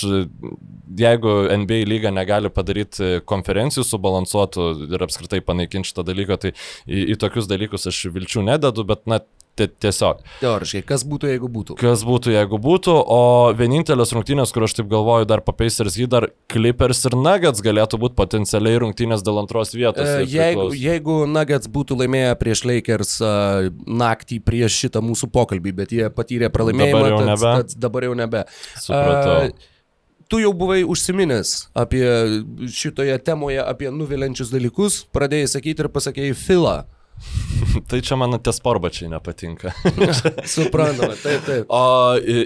S2: jeigu NBA lyga negali padaryti konferencijų subalansuotų ir apskritai panaikinti šitą dalyką, tai į, į tokius dalykus aš vilčių nededu, bet, na, tiesiog.
S1: Teoriškai, kas būtų, jeigu būtų?
S2: Kas būtų, jeigu būtų, o vienintelės rungtynės, kur aš taip galvoju, dar po Pacers jį dar Clippers ir Nuggets galėtų būti potencialiai rungtynės dėl antros vietos.
S1: E, jeigu, jeigu Nuggets būtų laimėję prieš Lakers uh, naktį prieš šitą mūsų pokalbį, bet jie patyrė pralaimėjimą,
S2: dabar jau nebe.
S1: Tad, tad dabar jau nebe.
S2: Supratau. Uh,
S1: tu jau buvai užsiminęs apie šitoje temoje, apie nuvilenčius dalykus, pradėjai sakyti ir pasakėjai filą. <laughs>
S2: tai čia man tie sporbačiai nepatinka. <laughs>
S1: Suprantama, taip, taip.
S2: O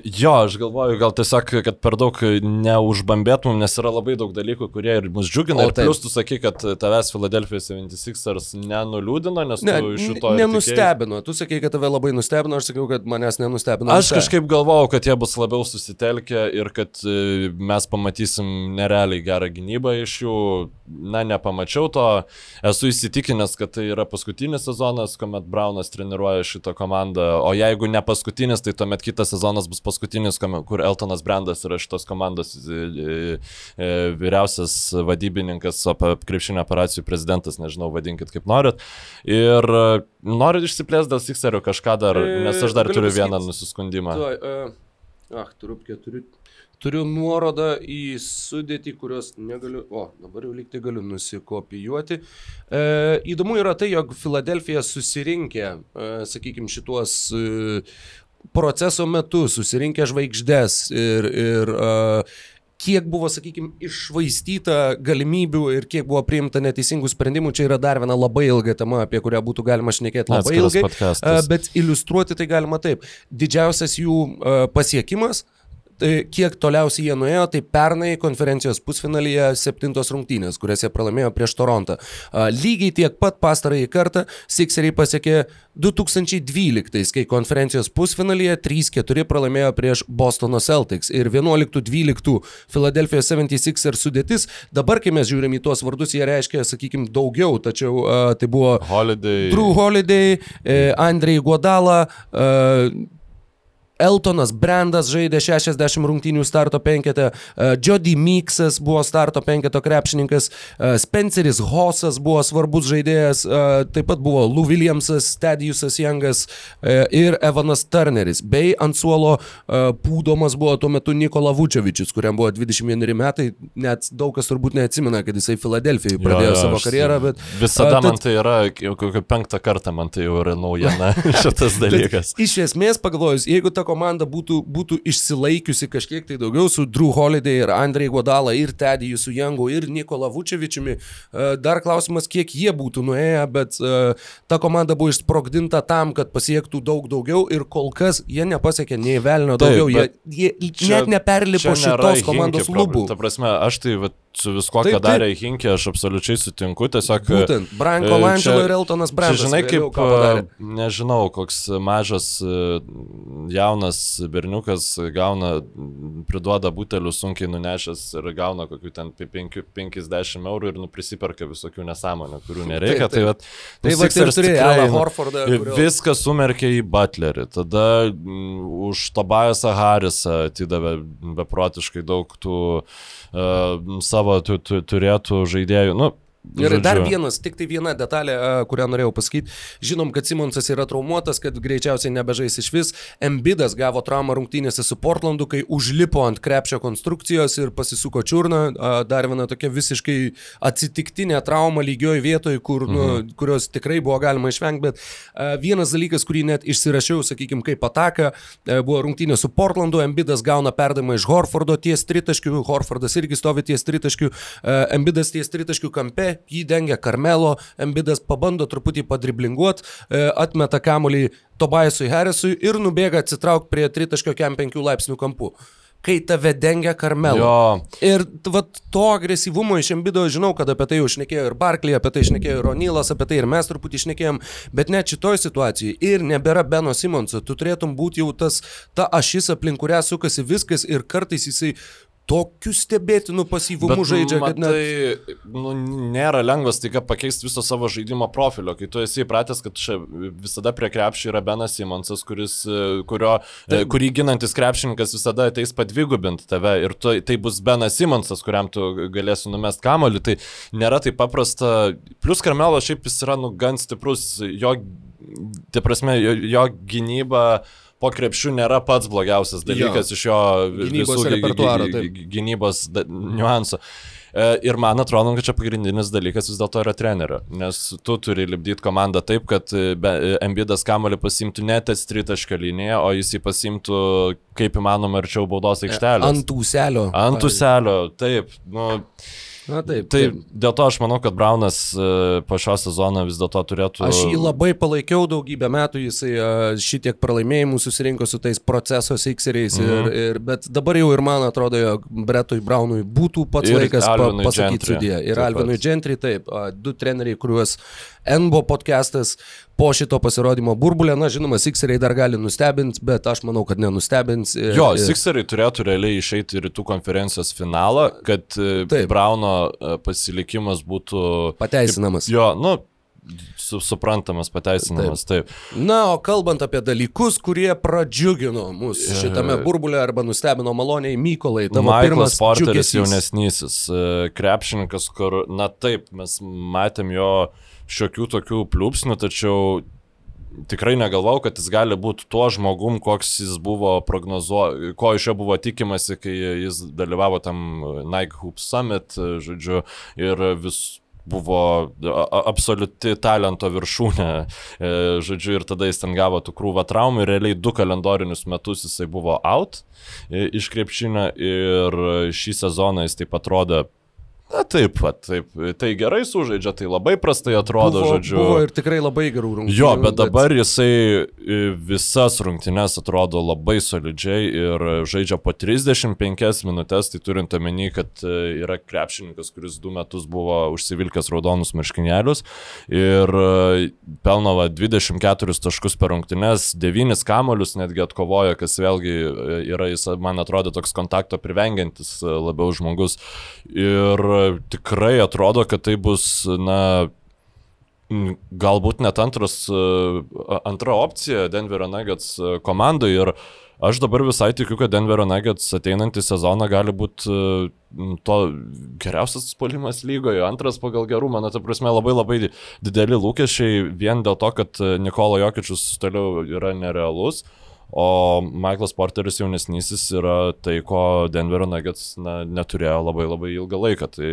S2: jo, aš galvoju, gal tiesiog, kad per daug neužbambėtum, nes yra labai daug dalykų, kurie ir mus džiugina. O, ir plus tu sakai, kad tavęs Philadelphia 76ers nenuliūdino, nes ne, tu iš to...
S1: Nenustebino. Tu sakai, kad tave labai nustebino, aš sakiau, kad manęs nenustebino.
S2: Aš kažkaip galvojau, kad jie bus labiau susitelkę ir kad e, mes pamatysim nerealiai gerą gynybą iš jų. Na, nepamačiau to. Esu įsitikinęs, kad tai yra paskutinis sezonas, kuomet Braunas treniruoja šitą komandą, o jeigu ne paskutinis, tai tuomet kitas sezonas bus paskutinis, kur Eltonas Brandas yra šitos komandos e, e, vyriausias vadybininkas, krepšinio operacijų prezidentas, nežinau, vadinkit kaip norit. Ir norit išsiplėsti dėl Sixerio kažką dar, nes aš dar turiu vieną nusiskundimą.
S1: Ach, turiu keturių Turiu nuorodą į sudėtį, kurios negaliu, o dabar jau liktai galiu nusikopijuoti. E, įdomu yra tai, jog Filadelfija susirinkė, e, sakykime, šituos e, proceso metu, susirinkė žvaigždės ir, ir e, kiek buvo, sakykime, išvaistyta galimybių ir kiek buvo priimta neteisingų sprendimų, čia yra dar viena labai ilga tema, apie kurią būtų galima šnekėti labai Atskiras ilgai. Podcastas. Bet iliustruoti tai galima taip. Didžiausias jų pasiekimas Tai kiek toliausiai jie nuėjo, tai pernai konferencijos pusfinalyje septintos rungtynės, kurias jie pralaimėjo prieš Torontą. Lygiai tiek pat pastarąjį kartą Sixeriai pasiekė 2012, kai konferencijos pusfinalyje 3-4 pralaimėjo prieš Bostono Celtics ir 11-12 Philadelphia 76 sudėtis. Dabar, kai mes žiūrim į tuos vardus, jie reiškia, sakykime, daugiau, tačiau tai buvo
S2: Holiday.
S1: Drew Holiday, uh, Andrei Godala, uh, Eltonas Brandas žaidė 60 rungtynių starto penketę, e, Jody Meeksas buvo starto penketo krepšininkas, e, Spenceris Hossas buvo svarbus žaidėjas, e, taip pat buvo Lou Williamsas, Stadiusas Youngas ir Evanas Turneris, bei ant suolo pūdomas buvo tuo metu Nikola Vučevičius, kuriam buvo 21 metai, net daug kas turbūt neatsimena, kad jisai Filadelfijoje pradėjo jo, jo, savo karjerą, bet...
S2: Visada tad, man tai yra, kokią penktą kartą man tai jau yra naujiena <laughs> šitas dalykas.
S1: Iš esmės pagalvojus, jeigu ta komanda būtų, būtų išsilaikiusi kažkiek tai daugiau su Drew Holiday ir Andrei Godala ir Tediju su Jangu ir Nikola Vučevičiumi, e, dar klausimas, kiek jie būtų nuėję, bet e, ta komanda buvo išsprogdinta tam, kad pasiektų daug daugiau ir kol kas jie nepasiekė nei velnio daugiau, Taip, jie, jie čia, net neperlipo šitos komandos lubų.
S2: Ta prasme, aš tai vat, su viskuo, ką darė Hinkė, aš absoliučiai sutinku, tiesiog...
S1: Būtent, Branko Langelo ir Eltonas Brankas.
S2: Žinai, kaip, nežinau, koks mažas jaunas berniukas gauna, priduoda butelių sunkiai nunešęs ir gauna kokių ten 50 eurų ir nu, prisiperka visokių nesąmonių, kurių nereikia.
S1: Taip, taip. Tai va, tai turėjo Alą Horfordą.
S2: Kurio... Viską sumerkė į Butlerį, tada m, už Tobiasą Harrisą atidavė beprotiškai daug tų uh, savo tu, tu, turėtų žaidėjų. Nu,
S1: Ir Žodžiu. dar vienas, tik tai viena detalė, kurią norėjau pasakyti. Žinom, kad Simonsas yra traumuotas, kad greičiausiai nebežais iš vis. Embidas gavo traumą rungtynėse su Portlandu, kai užlipo ant krepšio konstrukcijos ir pasisuko čiurną. Dar viena tokia visiškai atsitiktinė trauma lygioje vietoje, kur, nu, mhm. nu, kurios tikrai buvo galima išvengti. Bet vienas dalykas, kurį net išsirašiau, sakykime, kaip ataka, buvo rungtynė su Portlandu. Embidas gauna perdavimą iš Horfordo ties tritaškių. Horfordas irgi stovi ties tritaškių. Embidas ties tritaškių kampe jį dengia Karmelo, Embidas pabando truputį padriblinguot, e, atmeta kamuolį Tobiasui Harrisui ir nubėga atsitraukti prie tritaškio kem 5 laipsnių kampų kai tave dengia Karmelo. Jo. Ir vat, to agresyvumo iš Embido žinau, kad apie tai jau šnekėjo ir Barkley, apie tai šnekėjo ir Onylas, apie tai ir mes truputį šnekėjom, bet net šitoj situacijai ir nebėra Beno Simonso, tu turėtum būti jau tas, ta ašis aplink kurią sukasi viskas ir kartais jisai tokiu stebėtinu pasyvumu Bet, žaidžia, kad net...
S2: Tai nu, nėra lengvas tik pakeisti viso savo žaidimo profilio, kai tu esi įpratęs, kad čia visada prie krepšio yra Benas Simonsas, kuris, kurio, tai... kurį ginantis krepšininkas visada ateis padvigubinti tave ir tu, tai bus Benas Simonsas, kuriam tu galėsi numest kamolį, tai nėra taip paprasta. Plus Karmelo šiaip jis yra nu, gan stiprus, jo, tai prasme, jo, jo gynyba po krepšių nėra pats blogiausias dalykas jo. iš jo
S1: gynybos visų
S2: gynybos niuansų. E, ir man atrodo, kad čia pagrindinis dalykas vis dėlto yra trenerio, nes tu turi lipdyti komandą taip, kad e, Embidas kamolį pasimtų net tritašką liniją, o jis jį pasimtų kaip įmanoma arčiau baudos aikštelės.
S1: Ant ūselio.
S2: Ant ūselio, taip. Nu,
S1: Na taip.
S2: Tai taip. dėl to aš manau, kad Braunas e, po šio sezono vis dėlto turėtų...
S1: Aš jį labai palaikiau daugybę metų, jisai e, šitiek pralaimėjimų susirinko su tais proceso sikseriais, mhm. ir, ir, bet dabar jau ir man atrodo, jog Bretui Braunui būtų pats ir laikas pa, pasakyti sudėję. Ir Alvinui Gentry, taip, du treneriai, kuriuos NBO podcastas po šito pasirodymo burbulė, na žinoma, Sixeriai dar gali nustebinti, bet aš manau, kad nenustebins.
S2: Ir, jo, ir... Sixeriai turėtų realiai išeiti į rytų konferencijos finalą, kad e, Taip. Brauno e, pasilikimas būtų...
S1: Pateisinamas.
S2: Jo, nu, su, suprantamas, pateisinamas. Taip. taip.
S1: Na, o kalbant apie dalykus, kurie pradžiugino mus šitame burbulė arba nustebino maloniai, Mykolai, tavo pirmas džiugesys.
S2: jaunesnysis, e, krepšininkas, kur, na taip, mes matėm jo šiokių tokių pliūpsnių, tačiau tikrai negalvau, kad jis gali būti tuo žmogum, koks jis buvo prognozuo, ko iš jo buvo tikimasi, kai jis dalyvavo tam Nike Hoop Summit, e, žodžiu, ir vis buvo absoliuti talento viršūnė, e, žodžiu, ir tada jis ten gavo tų krūvą traumų ir realiai du kalendorinius metus jisai buvo out e, iš krepšinio ir šį sezoną jis taip atrodo, na taip, va, taip, tai gerai sužaidžia, tai labai prastai atrodo,
S1: buvo,
S2: žodžiu.
S1: Buvo ir tikrai labai gerų rungtynių.
S2: Jo, bet dabar jisai e, visas rungtynes atrodo labai solidžiai ir žaidžia po 35 minutės, tai turint omeny, kad e, yra krepšininkas, kuris du metus buvo užsivilkęs raudonus marškinėlius ir e, pelno va, 24 taškus per rungtynes, 9 kamolius netgi atkovoja, kas vėlgi yra, jis, man atrodo, toks kontakto privengiantis labiau žmogus. Ir tikrai atrodo, kad tai bus, na, Galbūt net antras, e, antra opcija Denverio Nuggets e, komandai. Ir aš dabar visai tikiu, kad Denverio Nuggets ateinantį sezoną gali būti to geriausias spalimas lygoje, antras pagal gerumą, na, ta prasme, labai labai dideli lūkesčiai vien dėl to, kad e, Nikolo Jokičius toliau yra nerealus. O Michaelas Porteris jaunesnysis yra tai, ko Denverio Nuggets na, neturėjo labai labai ilgą laiką. Tai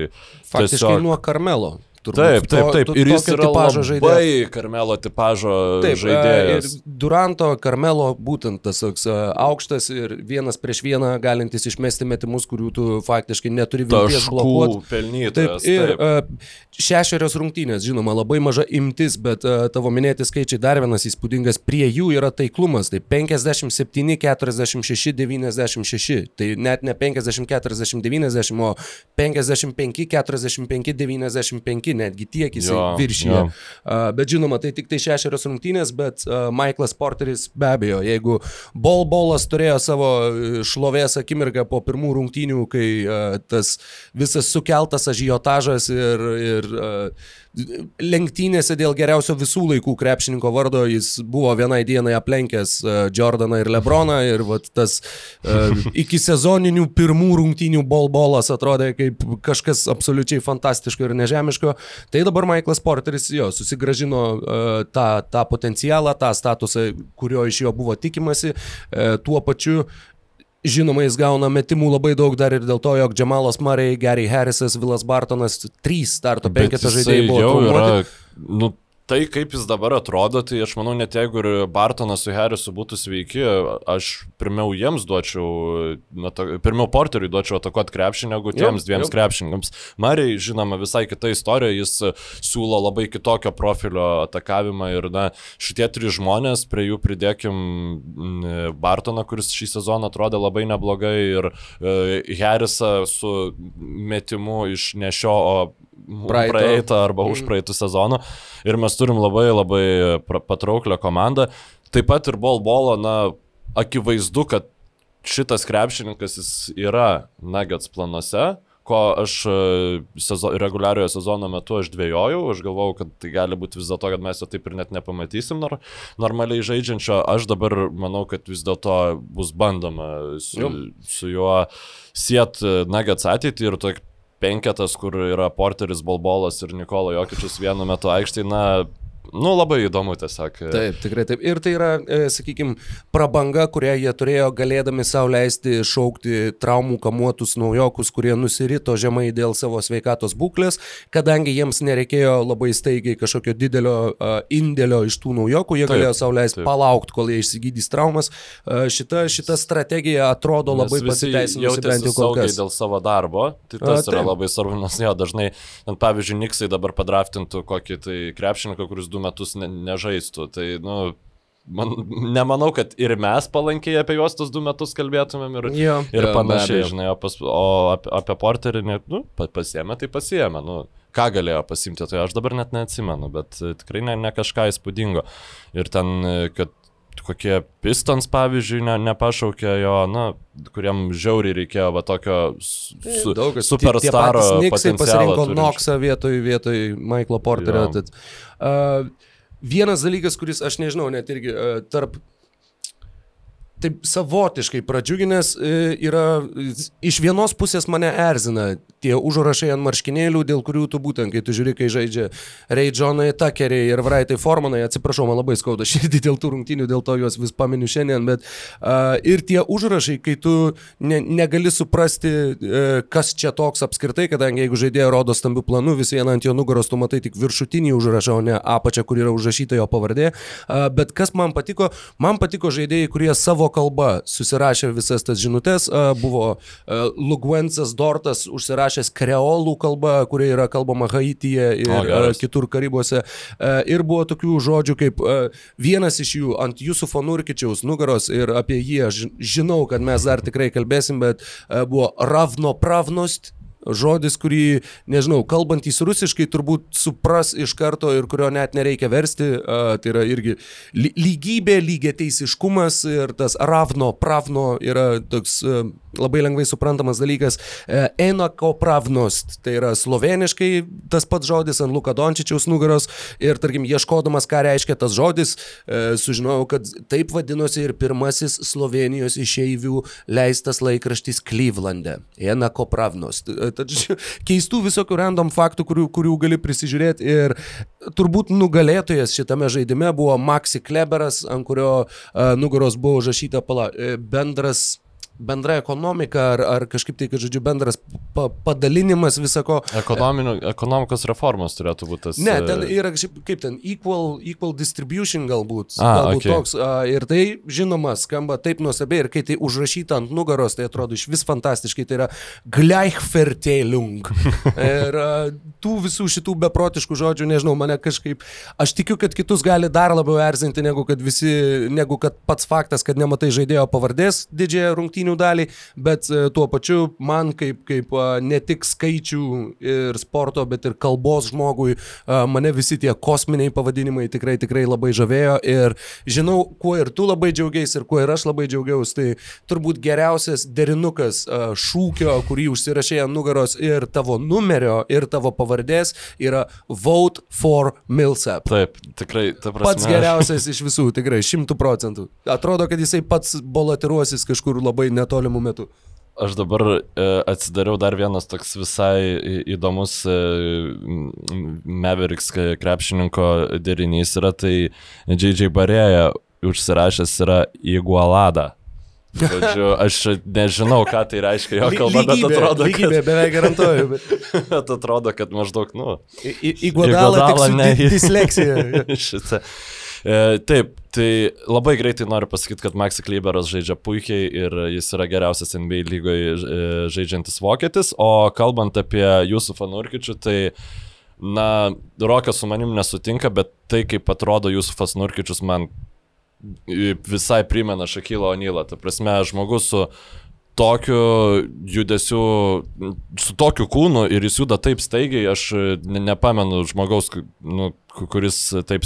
S1: Faktiškai
S2: tiesiog-
S1: nuo Karmelo. Turbūt.
S2: Taip, taip,
S1: To-
S2: taip.
S1: to-
S2: Ir jis yra labai
S1: žaidėjas.
S2: Karmelo tipažo
S1: Taip,
S2: žaidėjas.
S1: e, ir Duranto, Karmelo, būtent tas toks e, aukštas ir vienas prieš vieną galintis išmesti metimus, kurių tu faktiškai neturi vilties blokuoti.
S2: Taškų pelnytojas.
S1: Taip, ir taip. šešerios rungtynės, žinoma, labai maža imtis, bet tavo minėti skaičiai dar vienas įspūdingas, prie jų yra taiklumas, tai 57, 46, 96, tai net ne 50, 40, 90, o 55, 45, 95, netgi tiek
S2: Jo,
S1: viršyje. Uh, bet žinoma, tai tik tai šešerios rungtynės, bet uh, Michaelas Porteris be abejo, jeigu Bol Bolas turėjo savo e, šlovės akimirką po pirmų rungtynių, kai uh, tas visas sukeltas ažiotažas ir, ir uh, lenktynėse dėl geriausio visų laikų krepšininko vardo jis buvo vienai dienai aplenkęs uh, Jordaną ir Lebroną ir vat, tas <laughs> uh, iki sezoninių pirmų rungtynių Bol Bolas atrodė kaip kažkas absoliučiai fantastiško ir nežemiško. Tai dabar Michaelas Porteris jo susigražino uh, tą, tą potencialą, tą statusą, kurio iš jo buvo tikimasi. Tuo pačiu Žinoma, jis gauna metimų labai daug dar ir dėl to, jog Džemalas Murray, Gary Harrisas, Vilas Bartonas, trys starto penketo žaidėjai buvo
S2: jau
S1: traumuoti.
S2: yra, nu, tai kaip jis dabar atrodo, tai aš manau, net jeigu ir Bartonas su Harrisu būtų sveiki, aš pirmiau jiems duočiau, pirmiau Porteriui duočiau atakuoti krepšį negu tiems
S1: Jo,
S2: dviems
S1: jo.
S2: krepšininkams. Mariai, žinoma, visai kita istorija, jis siūlo labai kitokio profilio atakavimą ir, na, šitie trys žmonės, prie jų pridėkim Bartoną, kuris šį sezoną atrodė labai neblogai ir e, Harrisą su metimu iš nešio, o
S1: Praeito.
S2: praeitą arba už
S1: Mm.
S2: praeitų sezonų. Ir mes turim labai labai pra- patrauklią komandą. Taip pat ir Bol Bolo, na, akivaizdu, kad šitas krepšininkas jis yra Nuggets planuose, ko aš e, sezo, reguliariojo sezono metu aš dvėjojau, aš galvojau, kad tai gali būti vis dėlto, kad mes jo taip ir net nepamatysim nor, normaliai žaidžiančio, aš dabar manau, kad vis dėlto bus bandoma su,
S1: Jo.
S2: su juo siet e, Nuggets ateitį ir tokia penketas, kur yra Porteris, Bolbolas ir Nikola Jokičius vienu metu aikštėje, na, nu labai įdomu tiesiog.
S1: Taip, tikrai taip. Ir tai yra, e, sakykime, prabanga, kurią jie turėjo galėdami savo leisti šaukti traumų kamuotus naujokus, kurie nusirito žemai dėl savo sveikatos būklės, kadangi jiems nereikėjo labai staigiai kažkokio didelio uh, indėlio iš tų naujokų, jie
S2: Taip,
S1: galėjo savo leisti
S2: taip.
S1: palaukti, kol jie išsigydys traumas. Uh, šita, šita strategija atrodo labai pasiteisinusi bent jau kol kas.
S2: dėl savo darbo, tai tas
S1: A,
S2: yra labai svarbu, nes jo dažnai, pavyzdžiui, Niksai dabar padraftintų kokį tai krepšininką, kuris du metus ne, nežaistų. Tai, nu, man, nemanau, kad ir mes palankiai apie juos tus du metus kalbėtumėm ir,
S1: Jo,
S2: ir
S1: jo,
S2: panašiai, žinai, o, pas, o apie, apie porterį, ne, nu, pa- pasiėmė, tai pasiėmė, nu, ką galėjo pasimti, tai aš dabar net neatsimenu, bet tikrai ne, ne kažką įspūdingo. Ir ten, kad kokie Pistons, pavyzdžiui, ne, nepašaukė jo, na, kuriam žiauriai reikėjo va tokio su,
S1: Daug
S2: superstaro
S1: Niksai pasirinko. Knoxą vietoj, vietoj Michaelo Porterio. Tad, uh, vienas dalykas, kuris, aš nežinau, net irgi uh, tarp taip savotiškai pradžiuginęs e, yra, iš vienos pusės mane erzina tie užrašai ant marškinėlių, dėl kurių tu būtent, kai tu žiūri, kai žaidžia Johnai, Takeriai ir Vraitai Formanai, atsiprašau, man labai skauda <laughs> širdį dėl tų rungtynių, dėl to juos vis paminiu šiandien, bet uh, ir tie užrašai, kai tu ne, negali suprasti, uh, kas čia toks apskritai, kadangi jeigu žaidėja rodo stambių planų, vis viena ant jo nugaros tu matai tik viršutinį užrašą, o ne apačią, kur yra užrašyta jo pavardė. Uh, bet kas man patiko, man patiko žaidėjai, kurie savo kalba susirašė visas tas žinutės. Buvo Lugvensas Dortas užsirašęs kreolų kalbą, kuria yra kalbama Haityje ir
S2: O, geras.
S1: kitur Karibuose. Ir buvo tokių žodžių kaip vienas iš jų ant Jusufo Nurkičiaus nugaros ir apie jį aš žinau, kad mes dar tikrai kalbėsim, bet buvo ravnopravnost žodis, kurį, nežinau, kalbantys rusiškai turbūt supras iš karto ir kurio net nereikia versti. Uh, tai yra irgi ly lygybė, lygiai teisiškumas ir tas ravno, pravno yra toks uh, labai lengvai suprantamas dalykas. Uh, enako pravnost, tai yra sloveniškai tas pats žodis ant Luka Dončičiaus nugaros ir, tarkim, ieškodamas, ką reiškia tas žodis, uh, sužinojau, kad taip vadinosi ir pirmasis Slovenijos išeivių leistas laikraštis Klyvlande. Enako pravnost. Tad ži- keistų visokių random faktų, kurių, kurių gali prisižiūrėti. Ir turbūt nugalėtojas šitame žaidime buvo Maxi Kleberas, ant kurio uh, nugaros buvo užrašyta pala, e, bendras bendra ekonomika ar, ar kažkaip tai, kad žodžiu, bendras pa, padalinimas visako.
S2: Ekonominių- Ekonomikos reformos turėtų būti tas.
S1: Ne,
S2: e,
S1: ten yra kažkaip, kaip ten, equal, equal distribution galbūt.
S2: A,
S1: galbūt
S2: okei.
S1: toks. Ir tai, žinoma, skamba taip nuostabiai ir kai tai užrašyta ant nugaros, tai atrodo iš vis fantastiškai. Tai yra Gleichverteilung. <laughs> ir tų visų šitų beprotiškų žodžių, nežinau, mane kažkaip, aš tikiu, kad kitus gali dar labiau erzinti, negu kad, visi, negu kad pats faktas, kad nematai žaidėjo pavardės didžiąją rungtynių dalį, bet e, tuo pačiu man kaip, kaip a, ne tik skaičių ir sporto, bet ir kalbos žmogui, a, mane visi tie kosminiai pavadinimai tikrai, tikrai labai žavėjo ir žinau, kuo ir tu labai džiaugiais ir kuo ir aš labai džiaugiausi, tai turbūt geriausias derinukas šūkio, kurį užsirašė ant nugaros ir tavo numerio, ir tavo pavardės yra Vote for Millsap.
S2: Taip, tikrai, ta prasme.
S1: Pats geriausias iš visų, tikrai, šimtų procentų. Atrodo, kad jisai pats bolotiruosis kažkur labai netolimų metų.
S2: Aš dabar e, atsidariau dar vienas toks visai įdomus e, Mavericks krepšininko derinys yra, tai J.J. Barėja užsirašęs yra Igualada. Žodžiu, <laughs> aš nežinau, ką tai reiškia jo kalba, bet
S1: Lygybė,
S2: atrodo,
S1: lygybė, beveik garantuoju. Bet...
S2: kad, <laughs> bet atrodo, kad maždaug, nu,
S1: į- Iguodala tik
S2: Iguodala
S1: su
S2: ne.
S1: di- disleksija. <laughs>
S2: Šitą. E, taip, tai labai greitai noriu pasakyti, kad Maxi Kleiberas žaidžia puikiai ir jis yra geriausias NBA lygoje žaidžiantis vokietis, o kalbant apie Jusufą Nurkičių, tai Na, Rokas su manim nesutinka, bet tai, kaip atrodo Jusufas Nurkičius, man visai primena Šakylą Onylą. Ta prasme, žmogus su tokiu judesiu, su tokiu kūnu ir jis juda taip staigiai, aš ne, nepamenu žmogaus, nu, ku- kuris taip,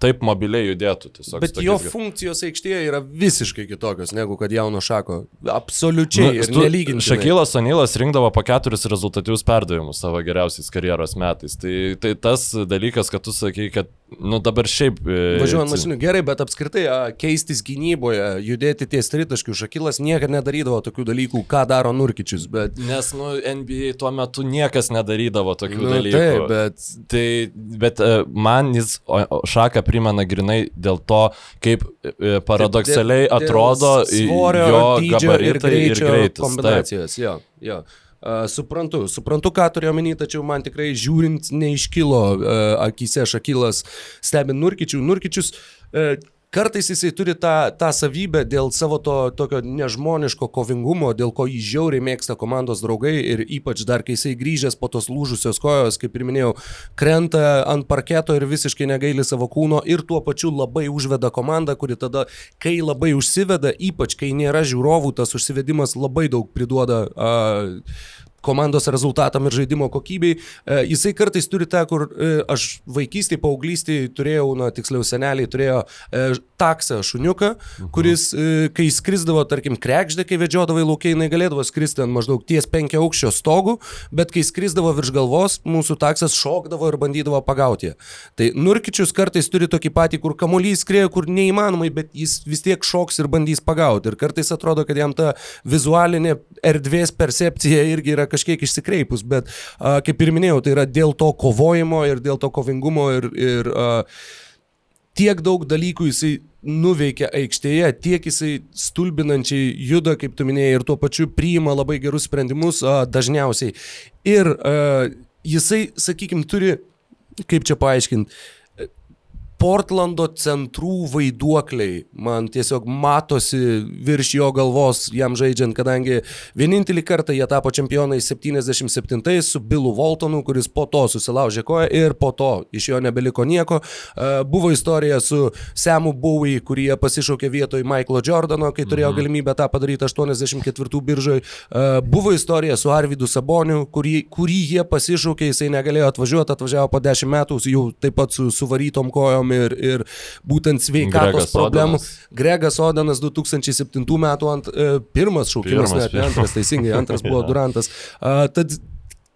S2: taip mobiliai judėtų. Tiesiog,
S1: Bet jo
S2: tokiais-
S1: funkcijos aikštėje yra visiškai kitokios negu kad jauno šako. Absoliučiai.
S2: Nu, tu-
S1: nelyginti.
S2: Šakylas Onylas rinkdavo po keturis rezultatyvius perdavimus savo geriausiais karjeros metais. Tai, tai tas dalykas, kad tu sakai, kad nu, dabar šiaip... e,
S1: Važiuojant mašinu gerai, bet apskritai keistis gynyboje, judėti ties tritaškių, Šakilas niekada nedarydavo tokių dalykų, ką daro Nurkičius. Bet,
S2: Nes, nu, NBA tuo metu niekas nedarydavo tokių
S1: nu,
S2: dalykų.
S1: taip, bet
S2: Tai, bet e, man jis o- Šaką primena grinai dėl to, kaip e, paradoksaliai
S1: Dėl- dėl
S2: atrodo i-
S1: svorio,
S2: jo
S1: ir
S2: gabaritai ir,
S1: greičio
S2: greitis.
S1: Kombinacijos. Jo, jo. Uh, suprantu, suprantu, ką turėjau omeny, tačiau man tikrai žiūrint neiškilo uh, akise Šakilas stebint Nurkičių. Nurkičius uh, kartais jisai turi tą, tą savybę dėl savo to tokio nežmoniško kovingumo, dėl ko jį žiauriai mėgsta komandos draugai ir ypač dar kai jisai grįžęs po tos lūžusios kojos, kaip ir minėjau, krenta ant parketo ir visiškai negaili savo kūno ir tuo pačiu labai užveda komandą, kuri tada, kai labai užsiveda, ypač kai nėra žiūrovų, tas užsivedimas labai daug priduoda. Uh, komandos rezultatam ir žaidimo kokybei. E, jisai kartais turi tą, kur e, aš vaikystėje, paauglystėje turėjau, na tiksliau seneliai turėjo e, taksą šuniuką, mhm. kuris, kai skrisdavo, tarkim, krekždė, kai vedžiodavo į laukia, jinai galėdavo skristi ant maždaug ties penkia aukščio stogų, bet kai skrisdavo virš galvos, mūsų taksas šokdavo ir bandydavo pagauti. Tai Nurkičius kartais turi tokį patį, kur kamuolys skrieja, kur neįmanomai, bet jis vis tiek šoks ir bandys pagauti. Ir kartais atrodo, kad jam ta vizualinė erdvės percepcija irgi yra kažkiek išsikreipus, bet a, kaip ir minėjau, tai yra dėl to kovojimo ir dėl to kovingumo ir, ir a, tiek daug dalykų jisai nuveikia aikštėje, tiek jisai stulbinančiai juda, kaip tu minėjai, ir tuo pačiu priima labai gerus sprendimus a, dažniausiai. Ir a, jisai, sakykime, turi, kaip čia paaiškinti, Portlando centrų vaiduokliai man tiesiog matosi virš jo galvos jam žaidžiant, kadangi vienintelį kartą jie tapo čempionais 77 su Billu Waltonu, kuris po to susilaužė koją ir po to iš jo nebeliko nieko. E, buvo istorija su Semu Bowie, kurį jie pasišaukė vietoj Michaelo Jordano, kai turėjo mhm. galimybę tą padaryti 84 biržoj. E, buvo istorija su Arvidu Saboniu, kurį, kurį jie pasišaukė, jisai negalėjo atvažiuoti, atvažiavo po 10 metų, jau taip pat su suvarytom kojom ir, ir būtent sveikatos Gregas problemų. Odanas. Gregas Odanas 2007 metų ant, e, pirmas šaukimas, pirmas, net antras, teisingai, antras buvo <laughs> Durantas. Uh, tad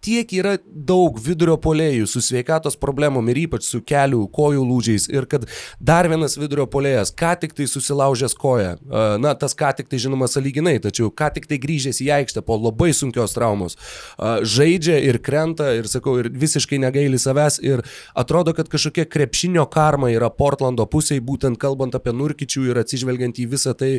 S1: tiek yra daug vidurio polėjų su sveikatos problemom ir ypač su kelių, kojų lūžiais ir kad dar vienas vidurio polėjas, ką tik tai susilaužęs koją, na tas ką tik tai žinoma saliginai, tačiau ką tik tai grįžęs į aikštę po labai sunkios traumos, žaidžia ir krenta ir sakau, ir visiškai negaili savęs ir atrodo, kad kažkokia krepšinio karma yra Portlando pusėje, būtent kalbant apie Nurkičių ir atsižvelgiant į visą tai,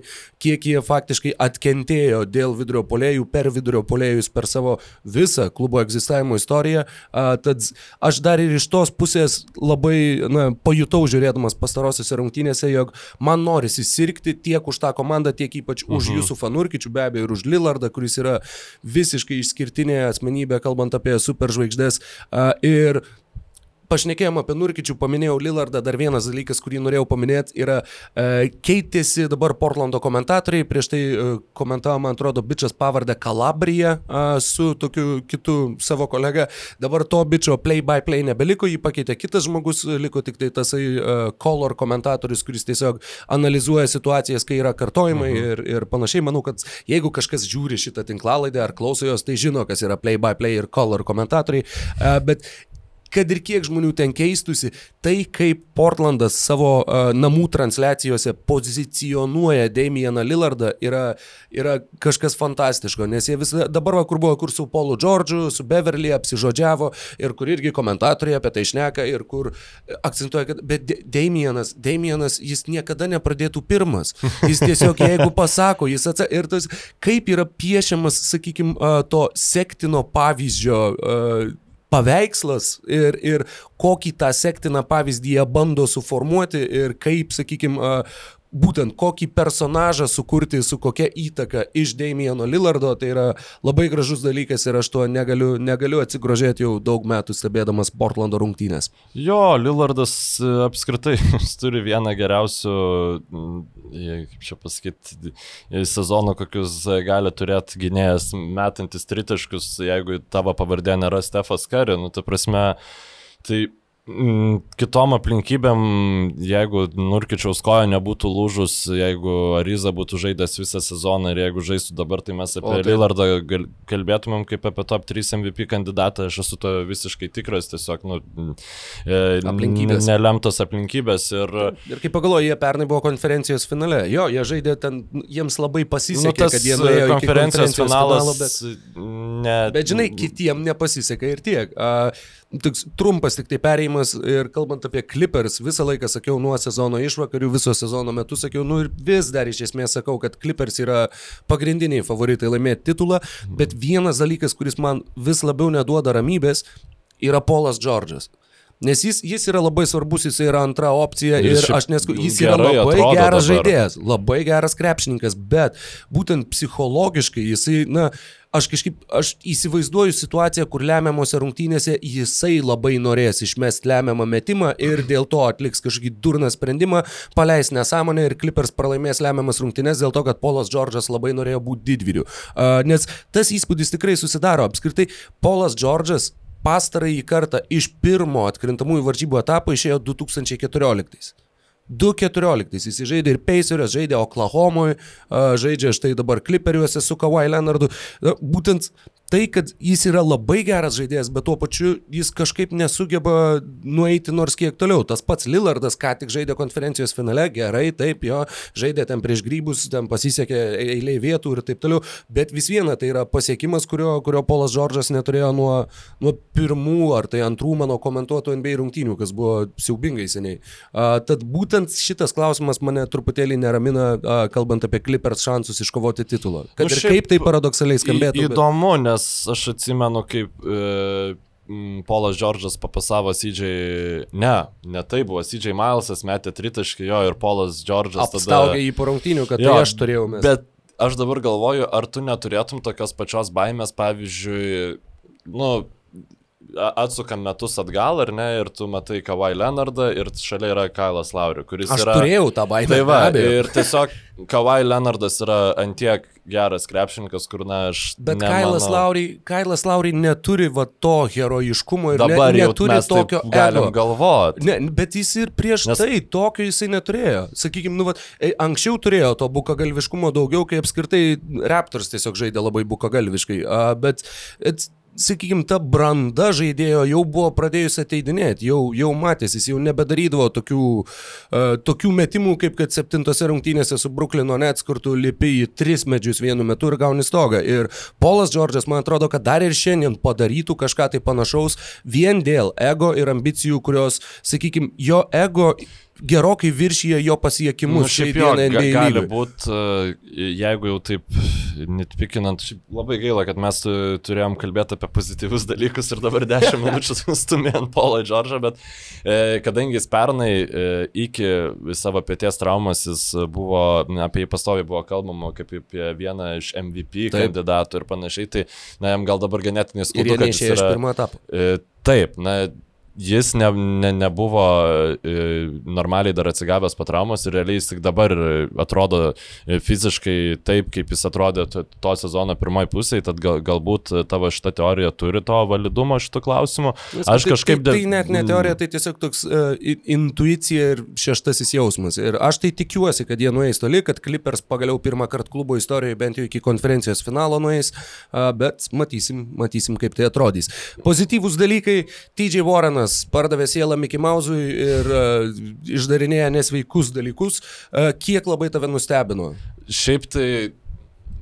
S1: kiek jie faktiškai atkentėjo dėl vidurio polėjų, per vidurio polėjus, per savo visą klubo egzistavimo istoriją. Tad aš dar ir iš tos pusės labai na, pajutau žiūrėdamas pastarosiose rungtynėse, jog man norisi sirgti tiek už tą komandą, tiek ypač už mhm. -huh. jūsų fanurkičių, be abejo, ir už Lillardą, kuris yra visiškai išskirtinė asmenybė, kalbant apie superžvaigždės. Ir pašnekėjom apie Nurkičių, paminėjau Lillardą, dar vienas dalykas, kurį norėjau paminėti, yra e, keitėsi dabar Portlando komentatoriai, prieš tai e, komentavo, man atrodo, bičias pavardę Kalabrija e, su tokiu kitu savo kolega, dabar to bičio play by play nebeliko, jį pakeitė kitas žmogus, liko tik tai tasai e, color komentatorius, kuris tiesiog analizuoja situacijas, kai yra kartojimai mhm. ir, ir panašiai. Manau, kad jeigu kažkas žiūri šitą tinklalaidę ar klauso jos, tai žino, kas yra play by play ir color komentatoriai, e, bet kad ir kiek žmonių ten keistusi, tai kaip Portlandas savo uh, namų transliacijose pozicionuoja Damieną Lillardą yra, yra kažkas fantastiško, nes jie visą dabar, va, kur buvo, kur su Paulu Džordžu, su Beverly apsižodžiavo ir kur irgi komentatoriai apie tai šneka ir kur akcentuoja, kad bet Damienas, Damienas, jis niekada nepradėtų pirmas. Jis tiesiog, jeigu pasako, jis atsako ir tas, kaip yra piešiamas, sakykime, to sektino pavyzdžio uh, paveikslas ir, ir kokį tą sektiną pavyzdį jie bando suformuoti ir kaip, sakykime, būtent kokį personažą sukurti su kokia įtaka iš Damieno Lillardo, tai yra labai gražus dalykas ir aš tuo negaliu, negaliu atsigrožėti jau daug metų stebėdamas Portlando rungtynės.
S2: Jo, Lillardas e, apskritai <laughs> turi vieną geriausių, kaip čia pasakyti, sezono, kokius gali turėti gynėjas metantis tritaškus, jeigu tavo pavardė nėra Stefas Kari, nu, ta prasme, tai Mm, kitom aplinkybėm, jeigu Nurkičiaus koja nebūtų lūžus, jeigu Ariza būtų žaidęs visą sezoną ir jeigu žaistų dabar, tai mes apie tai... Lillardą kalbėtumėm kaip apie top 3 MVP kandidatą, aš esu to visiškai tikras, tiesiog nu,
S1: e, aplinkybės.
S2: nelemtos aplinkybės. Ir,
S1: ir kaip pagalvoju, jie pernai buvo konferencijos finale, jo, jie žaidė ten, jiems labai pasisekė, nu, kad jie nuėjo konferencijos, konferencijos finalas. Finalo, bet, ne, bet žinai, kitiem nepasisekė ir tiek. Uh, Toks trumpas tik tai perėjimas ir kalbant apie Clippers, visą laiką sakiau nuo sezono išvakarių, viso sezono metu sakiau, nu ir vis dar iš esmės sakau, kad Clippers yra pagrindiniai favoritai laimėti titulą, bet vienas dalykas, kuris man vis labiau neduoda ramybės, yra Polas Džordžas. Nes jis, jis yra labai svarbus, jis yra antra opcija ir,
S2: Ir
S1: aš nesku, jis yra labai geras
S2: dabar.
S1: žaidėjas, labai geras krepšininkas, bet būtent psichologiškai jisai, na, aš kažkaip, aš įsivaizduoju situaciją, kur lemiamose rungtynėse jisai labai norės išmesti lemiamą metimą ir dėl to atliks kažkokį durną sprendimą, paleis nesąmonę ir Clippers pralaimės lemiamas rungtynės dėl to, kad Polas Džordžas labai norėjo būti didvyriu. Uh, nes tas įspūdis tikrai susidaro. Apskritai, Polas Džordžas pastarąjį kartą iš pirmo atkrintamųjų varžybų etapo išėjo 2014. 2.14. Jis žaidė ir Pacerius, žaidė Oklahomoje, žaidžia štai dabar Clipperiuose su Kawhi Leonardu. Na, Būtent tai, kad jis yra labai geras žaidėjas, bet tuo pačiu jis kažkaip nesugeba nueiti nors kiek toliau. Tas pats Lillardas ką tik žaidė konferencijos finale, gerai, taip, jo, žaidė ten prieš grybus, ten pasisekė eiliai vietų ir taip toliau, bet vis viena tai yra pasiekimas, kurio, kurio Polas Džordžas neturėjo nuo, nuo pirmų ar tai antrų mano komentuotų NBA rungtynių, kas buvo siaubingai seniai. A, tad būtent šitas klausimas mane truputėlį neramina, a, kalbant apie Clippers šansus iškovoti titulą. Kad
S2: Nu,
S1: ir kaip tai paradoksaliai skambėtų.
S2: Įdomu, nes aš atsimenu, kaip e, Polas Džordžas papasavo CJ. Ne, ne tai buvo. CJ Milesas metė tritaškį jo ir Polas Džordžas
S1: apstaugė jį po rungtynių, kad
S2: Jo,
S1: tai aš turėjau mes.
S2: Bet aš dabar galvoju, ar tu neturėtum tokios pačios baimės, pavyzdžiui, nu, atsukam metus atgal, ar ne, ir tu matai Kawhi Leonardą ir šalia yra Kailas Lauriu, kuris
S1: Aš
S2: yra...
S1: turėjau tą baimę.
S2: Tai va, ir tiesiog Kawhi Leonardas yra antiek geras krepšininkas, kur na aš...
S1: Bet
S2: nemanau-
S1: Kailas Lauriai, Kailas Lauriai neturi va to herojiškumo ir
S2: Dabar
S1: ne, neturi tokio
S2: galim galvoti.
S1: Ne, bet jis ir prieš
S2: Nes-
S1: tai tokio jisai neturėjo. Sakykime, nu, vat, e, anksčiau turėjo to bukagalviškumo daugiau, kai apskritai Raptors tiesiog žaidė labai bukagalviškai. A, bet, et, sakykime, ta branda žaidėjo jau buvo pradėjusi ateidinėti, jau, jau matėsi, jis jau nebedarydavo tokių, uh, tokių metimų, kaip kad septintose rungtynėse su Bruklino Nets, kur tu lipi į tris medžius vienu metu ir gauni stogą. Ir Polas Džordžas, man atrodo, kad dar ir šiandien padarytų kažką tai panašaus vien dėl ego ir ambicijų, kurios, sakykime, jo ego gerokai viršyje jo pasiekimus.
S2: Nu, šiaip
S1: dienai
S2: ga, gali būti, jeigu jau taip netpikinant, labai gaila, kad mes tu, turėjom kalbėti apie pozityvius dalykus ir dabar 10 <laughs> minučių stumė ant Paulo Džordžą, bet e, kadangi jis pernai e, iki savo pėties traumas jis buvo, apie jį pastoviai buvo kalbama kaip apie vieną iš MVP
S1: Taip.
S2: Kandidatų ir panašiai, tai na, jam gal dabar ganėtinai
S1: Ir
S2: skaudu,
S1: jie
S2: kad jis
S1: neišėjo iš pirmo etapo.
S2: E, Taip, na, jis ne, ne, nebuvo e, normaliai dar atsigavęs po traumos ir realiai jis tik dabar atrodo e, fiziškai taip, kaip jis atrodė to, sezono pirmoji pusėje, tad gal, galbūt tavo šita teorija turi to validumo šitų klausimų. Aš
S1: tai,
S2: kažkaip...
S1: Tai, tai net ne teorija, tai tiesiog toks uh, intuicija ir šeštasis jausmas. Ir aš tai tikiuosi, kad jie nueis toli, kad Clippers pagaliau pirmą kartą klubo istorijoje bent jau iki konferencijos finalo nueis, uh, bet matysim, matysim, kaip tai atrodys. Pozityvūs dalykai. TJ Warrenas pardavė sielą Mickey Mouse'ui ir uh, išdarinėja nesveikus dalykus. Uh, kiek labai tave nustebino?
S2: Šiaip tai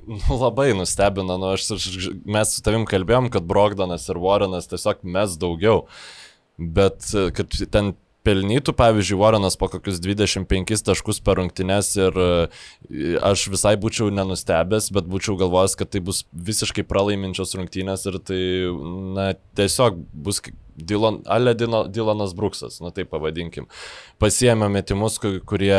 S2: nu, labai nustebino, nu, aš, aš, mes su tavim kalbėjom, kad Brogdanas ir Warrenas tiesiog mes daugiau, bet e, kad ten pelnytų, pavyzdžiui, Warrenas po kokius 25 taškus per rungtynes ir aš visai būčiau nenustebęs, bet būčiau galvojęs, kad tai bus visiškai pralaiminčios rungtynės ir tai, na, tiesiog bus Dylan, Ale Dylanas Bruksas, nu taip pavadinkim. Pasiemė metimus, ku- kurie,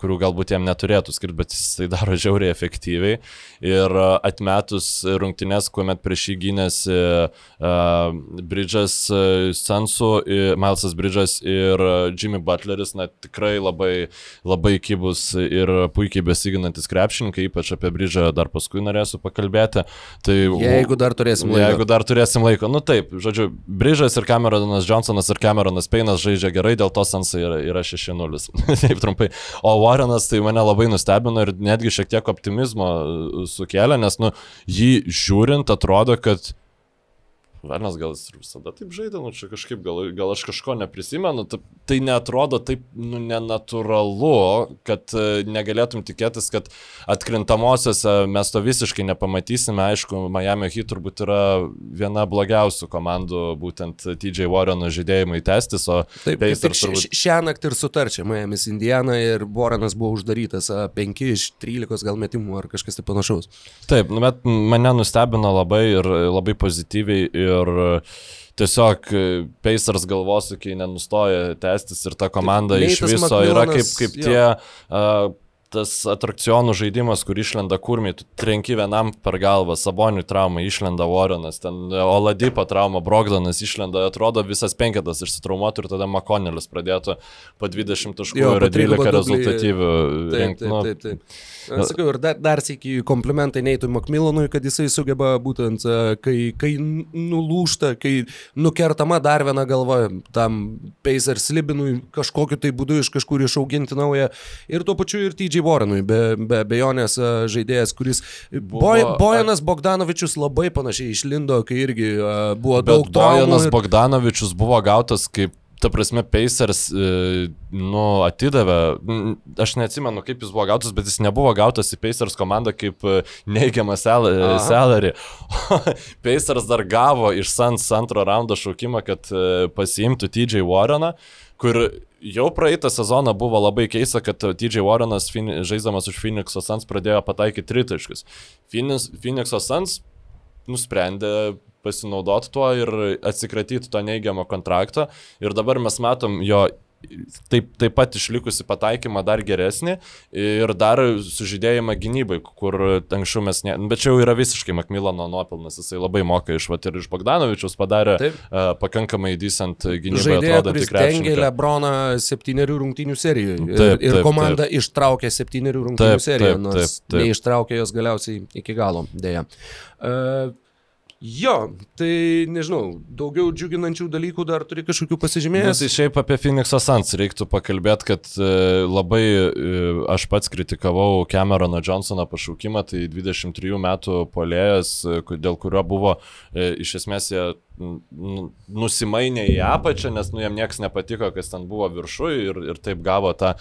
S2: kurių galbūt jam neturėtų skirti, bet jis tai daro žiauriai efektyviai. Ir a, atmetus rungtynės, kuomet prieš jį gynėsi uh, Bridges uh, Sansu, i- Milesas Bridges ir Jimmy Butleris, na tikrai labai, labai kybus ir puikiai besiginantis krepšininkai, ypač apie Bridžą dar paskui norėsiu pakalbėti. Tai,
S1: Jeigu dar turėsim laiko.
S2: Jeigu dar turėsim laiko. Nu taip, žodžiu, Bridžas ir Cameronas Johnsonas ir Cameronas Peinas žaidžia gerai, dėl to Sansai yra, yra 6-0. <laughs> taip trumpai. O Warrenas tai mane labai nustebino ir netgi šiek tiek optimizmo uh, sukėlė, nes, nu, jį žiūrint atrodo, kad Varnas gal jis ir visada taip žaidė, nu čia kažkaip, gal, gal aš kažko neprisimenu, ta- tai netrodo taip, nu, nenatūralu, kad e, negalėtum tikėtis, kad atkrintamosiose mes to visiškai nepamatysime. Aišku, Miami Heat turbūt yra viena blogiausių komandų, būtent TJ Warreno žaidėjimui testis, o
S1: Taip,
S2: Pacers
S1: ši-
S2: turbūt-
S1: ši- šią naktį ir sutarčia Miami's Indiana ir Warrenas buvo uždarytas 5 iš 13 gal metimų ar kažkas tai panašaus.
S2: Taip, nu, bet mane nustebino labai ir labai pozityviai ir ir tiesiog Pacers galvosūkiai nenustoja tęstis ir ta komanda
S1: Taip,
S2: iš
S1: Neitas
S2: viso yra kaip, kaip
S1: jo.
S2: tie uh, tas atrakcionų žaidimas, kur išlenda kurmiai, tu trenki vienam per galvą, Saboniui trauma, išlenda Warrenas, ten Oladipo trauma, Brogdanas išlenda, atrodo visas penketas išsitraumuotų ir tada Makonelis pradėtų po 20 taškų
S1: Jo,
S2: ir
S1: po trigubą
S2: 12
S1: dublį.
S2: rezultatyvių
S1: Taip, taip,
S2: Nu,
S1: taip, taip. Aš Sakau, ir dar, dar sėki komplimentai Neitui Makmilanui, kad jisai sugeba būtent, e, kai, kai nulūšta, kai nukertama dar viena galva tam Pacers Libinui kažkokiu tai būdu iš kažkur išauginti naują. Ir tuo pačiu ir TJ Warrenui, be, be bejonės e, žaidėjas, kuris...
S2: Buvo-
S1: Boj, Bojanas Bogdanovičius labai panašiai išlindo, kai irgi e, buvo daug traumų.
S2: Bojanas
S1: ir-
S2: Bogdanovičius buvo gautas kaip Ta prasme, Pacers, e, nu, atidavė, aš neatsimenu, kaip jis buvo gautas, bet jis nebuvo gautas į Pacers komandą kaip neigiamas salary. <laughs> Pacers dar gavo iš Suns antro raundo šaukimą, kad pasiimtų TJ Warreną, kur jau praeitą sezoną buvo labai keista, kad TJ Warrenas žaisdamas už Phoenix'o Suns pradėjo pataikyti tritaškius. Phoenix- Phoenix'o Suns nusprendė pasinaudoti tuo ir atsikratyti to neigiamo kontrakto. Ir dabar mes matom jo taip, taip pat išlikusi pataikymą dar geresnį ir dar sužydėjimą gynybai, kur anksčiau mes ne... Bet čia jau yra visiškai Makmilano nuopilnas, jisai labai moka iš, vat, ir iš Bogdanovičius padarė
S1: Taip.
S2: uh, pakankamai decent gynybai
S1: Žaidėja, kuris dengė. Lebroną septyniarių rungtynių serijoje. Ir,
S2: Taip,
S1: ir
S2: taip,
S1: komanda taip. ištraukė septyniarių rungtynių
S2: Taip,
S1: seriją,
S2: taip,
S1: nors
S2: taip, taip.
S1: neištraukė jos galiausiai iki galo, dėja. Uh, jo, tai nežinau, daugiau džiuginančių dalykų dar turi kažkokių
S2: Na,
S1: pasižymėjęs.
S2: tai šiaip apie Phoenix'o Suns reiktų pakalbėti, kad e, labai e, aš pats kritikavau Camerono Johnsono pašaukimą, tai 23 metų polėjas, e, dėl kurio buvo iš esmės jie nusimainė į apačią, nes nu, jam niekas nepatiko, kas ten buvo viršui ir, ir taip gavo tą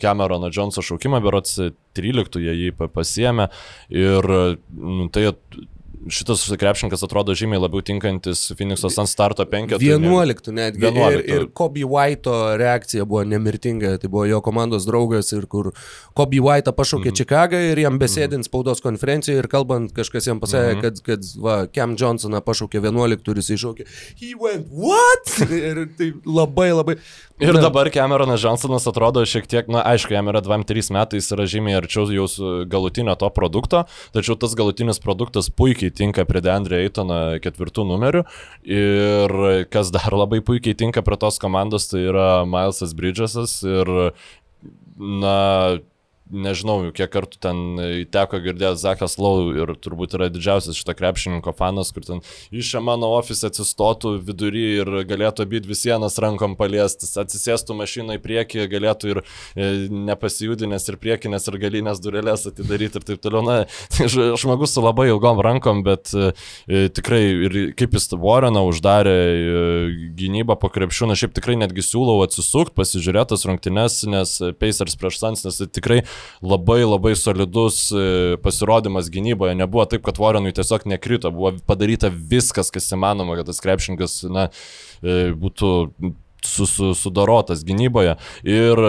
S2: Camerono Johnsono šaukimą, berots 13 jie jį pa- pasiemė ir nu, tai šitas krepšininkas atrodo žymiai labiau tinkantis Phoenix'o Suns starto penketui. negu-
S1: 11 netgi.
S2: 11.
S1: Ir, ir Kobe White'o reakcija buvo nemirtinga. Tai buvo jo komandos draugas ir kur Kobe White'ą pašaukė mm. Čikagą ir jam besėdint spaudos konferencijoje ir kalbant kažkas jam pasakė, mm. kad, kad va, Cam Johnsoną pašaukė 11 ir jisai šaukė He went what? <laughs> ir tai labai labai.
S2: Ir
S1: Na,
S2: dabar Cameronas Johnsonas atrodo šiek tiek, na aišku, jam yra 2-3 metai, jis yra žymiai arčiau jau galutinio to produkto, tačiau tas galutinis produktas puikiai tinka prie Deandre Eitono ketvirtų numerių. Ir kas dar labai puikiai tinka prie tos komandos, tai yra Milesas Bridgesas ir, na, nežinau, kiek kartų ten teko girdėti Zakas Lau ir turbūt yra didžiausias šito krepšininko fanas, kur ten iš mano ofise atsistotų vidury ir galėtų abi dvi sienas rankom paliestis, atsisėstų mašiną į priekį, galėtų ir e, nepasijudinės ir priekinės ir galinės durelės atidaryti ir taip toliau. Na, <laughs> žmogus su labai ilgom rankom, bet e, e, tikrai ir kaip jis Warreną uždarė e, gynybą po krepšių, na šiaip tikrai netgi siūlau atsisukti, pasižiūrėti tas rungtynes, nes Pacers prieš Sans, nes tai tikrai labai labai solidus e, pasirodymas gynyboje. Nebuvo taip, kad Warrenui tiesiog nekrito, buvo padaryta viskas, kas įmanoma, kad tas krepšininkas na, e, būtų su, su, gynyboje. Ir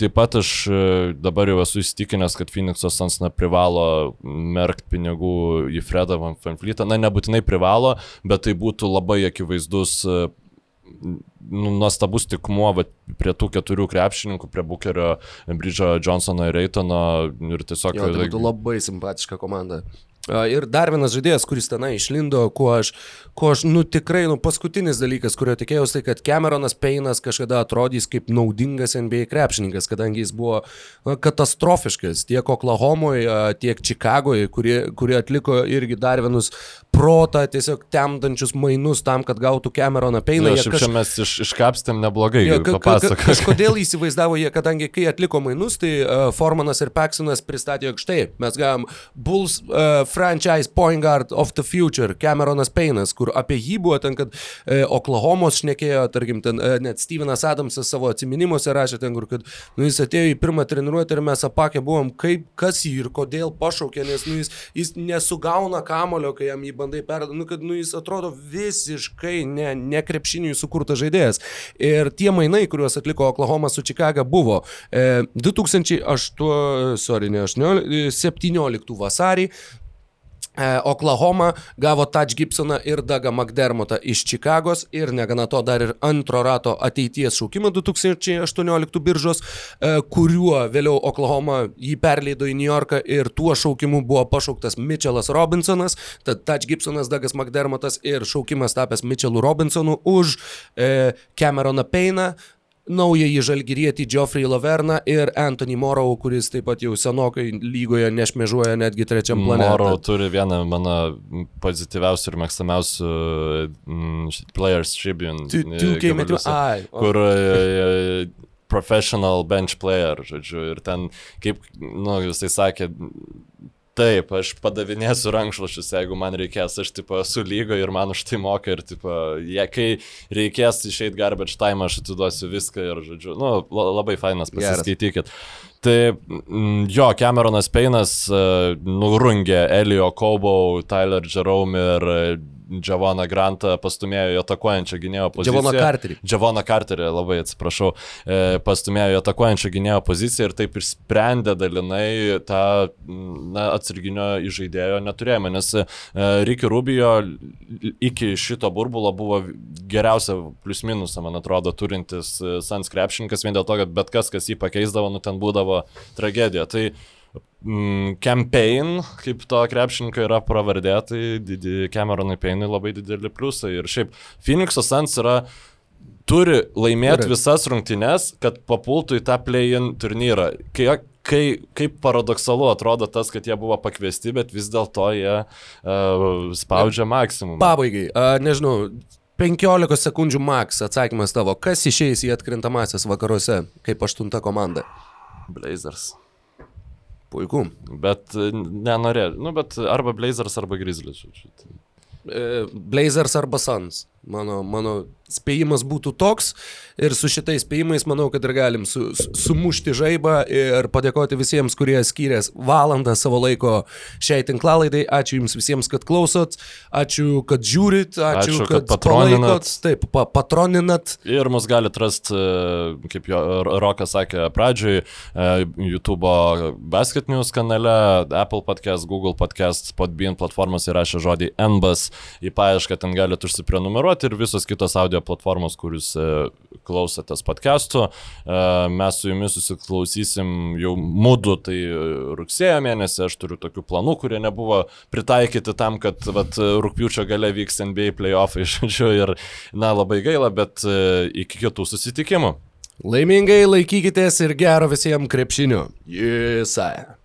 S2: taip pat aš e, dabar jau esu įstikinęs, kad Phoenix'o Sans na, privalo merkt pinigų į Fredą Van Fleetą. Na, nebūtinai privalo, bet tai būtų labai akivaizdus nuostabus tikmuo vat, prie tų keturių krepšininkų, prie Bukerio, Bridžo, Johnsono ir Reitono ir tiesiog...
S1: Jo, tai būtų labai simpatiška komanda. Ir dar vienas žaidėjas, kuris tenai išlindo, kuo aš, kuo aš, nu tikrai, nu paskutinis dalykas, kurio tikėjausi, tai kad Cameronas Peinas kažkada atrodys kaip naudingas NBA krepšininkas, kadangi jis buvo na, katastrofiškas tiek Oklahomoje, tiek Čikagoje, kurie, kurie atliko irgi dar vienus protą, tiesiog temdančius mainus tam, kad gautų Cameroną Peiną.
S2: Na,
S1: Jie
S2: šiaip
S1: kaž-
S2: čia mes iš, iškapstėm neblogai, ja,
S1: ka- ka- ka-. Kažkodėl įsivaizdavo jie, kadangi kai atliko mainus, tai uh, Formanas ir Peksonas pristatė, jog štai mes gavom Bulls uh, franchise point guard of the future, Cameronas Paynas, kur apie jį buvo ten, kad uh, Oklahomos šnekėjo, tarkim, ten uh, net Stevenas Adamsas savo atminimuose rašė ten, kur kad nu, jis atėjo į pirmą treniruotę ir mes apakę buvom, kaip, kas jį ir kodėl pašaukė, nes nu, jis, jis nesugauna kamulio, kai jam jį bandai perduoti, nu, kad nu, jis atrodo visiškai ne, ne krepšiniui sukurtas žaidėjas. Ir tie mainai, kuriuos atliko Oklahoma su Čikaga, buvo e, 2008, sorry, ne 18, 17 vasarį E, Oklahoma gavo Touch Gibsoną ir Dagą McDermottą iš Čikagos ir negana to dar ir antro rato ateities šaukimą 2018 biržos, e, kuriuo vėliau Oklahoma jį perleido į New Yorką ir tuo šaukimu buvo pašauktas Mitchellas Robinsonas, tad Touch Gibsonas, Dagas McDermottas ir šaukimas tapęs Mitchellu Robinsonu už e, Cameroną Payną naująjį žalgirietį Geoffrey Laverną ir Anthony Morrow, kuris taip pat jau senokai lygoje nešmežuoja netgi trečiam plane.
S2: Morrow turi vieną mano pozityviausių ir mėgstamiausių mm, Players Tribune.
S1: Tu,
S2: e, gabaliuose,
S1: ai.
S2: Kur e, professional bench player, žodžiu, ir ten, kaip, nu, jisai sakė, Taip, aš padavinėsiu rankšluošius, jeigu man reikės, aš tipo esu lygo ir man už tai moka ir tipo, jie, kai reikės išeiti garbage time, aš atiduosiu viską ir, žodžiu, nu, la- labai fainas,
S1: Geras.
S2: pasiskaitykit. Tai mm, jo, Cameronas Peinas uh, nurungė Elio Kobo, Tyler Jerome ir Džavoną Grantą, pastumėjo į atakuojančią gynėjo poziciją.
S1: Javoną Carterį.
S2: Džavoną Carterį, labai atsiprašau, e, pastumėjo į atakuojančią gynėjo poziciją ir taip išsprendė dalinai tą na, atsarginio įžaidėjo neturėjimą, nes e, Ricky Rubio iki šito burbulo buvo geriausia plius minusą, man atrodo, turintis e, Sans krepšininkas, vien dėl to, kad bet kas, kas jį pakeisdavo, nu ten būdavo tragedija. Tai campaign, kaip to krepšininko yra pravardė, tai didi, Cameronui Payne'ui labai dideli pliusai. Ir šiaip Phoenix'o Sans yra turi laimėti visas rungtynes, kad papultų į tą play-in turnyrą. Kai, kai, kaip paradoksalu atrodo tas, kad jie buvo pakviesti, bet vis dėlto jie uh, spaudžia maksimumą.
S1: Pabaigai, a, nežinau, 15 sekundžių max atsakymas tavo, kas išeis į atkrintamasis vakaruose kaip aštunta komanda?
S2: Blazers.
S1: Puiku.
S2: Bet e, nenorė. Nu, bet arba Blazers, arba Grizzlies. Tai-
S1: E, Blazers arba Suns. Mano, mano spėjimas būtų toks ir su šitais spėjimais manau, kad ir galim su, su, sumušti žaibą ir padėkoti visiems, kurie skyrės valandą savo laiko šiai tinklalaidai. Ačiū Jums visiems, kad klausot, ačiū, kad žiūrit, ačiū,
S2: Ačiū,
S1: kad,
S2: kad patroninat.
S1: palaikot, taip, pa, patroninat.
S2: Ir mus galite rasti, kaip jo Rokas sakė pradžioj, e, YouTube Basket News kanale, Apple podcast, Google podcast, Podbean platformos įrašė žodį NBAS į paiešką, ten galite užsiprenumeruoti ir visos kitos audio platformos, kur jūs e, klausotės podcastų. E, Mes su jumis susiklausysim jau mūdu, tai e, rugsėjo mėnesį aš turiu tokių planų, kurie nebuvo pritaikyti tam, kad vat, rūpiučio gale vyks NBA playoffai, <laughs> žodžiu, ir na labai gaila, bet iki kitų susitikimų.
S1: Laimingai laikykitės ir gero visiems krepšinio. Jisai.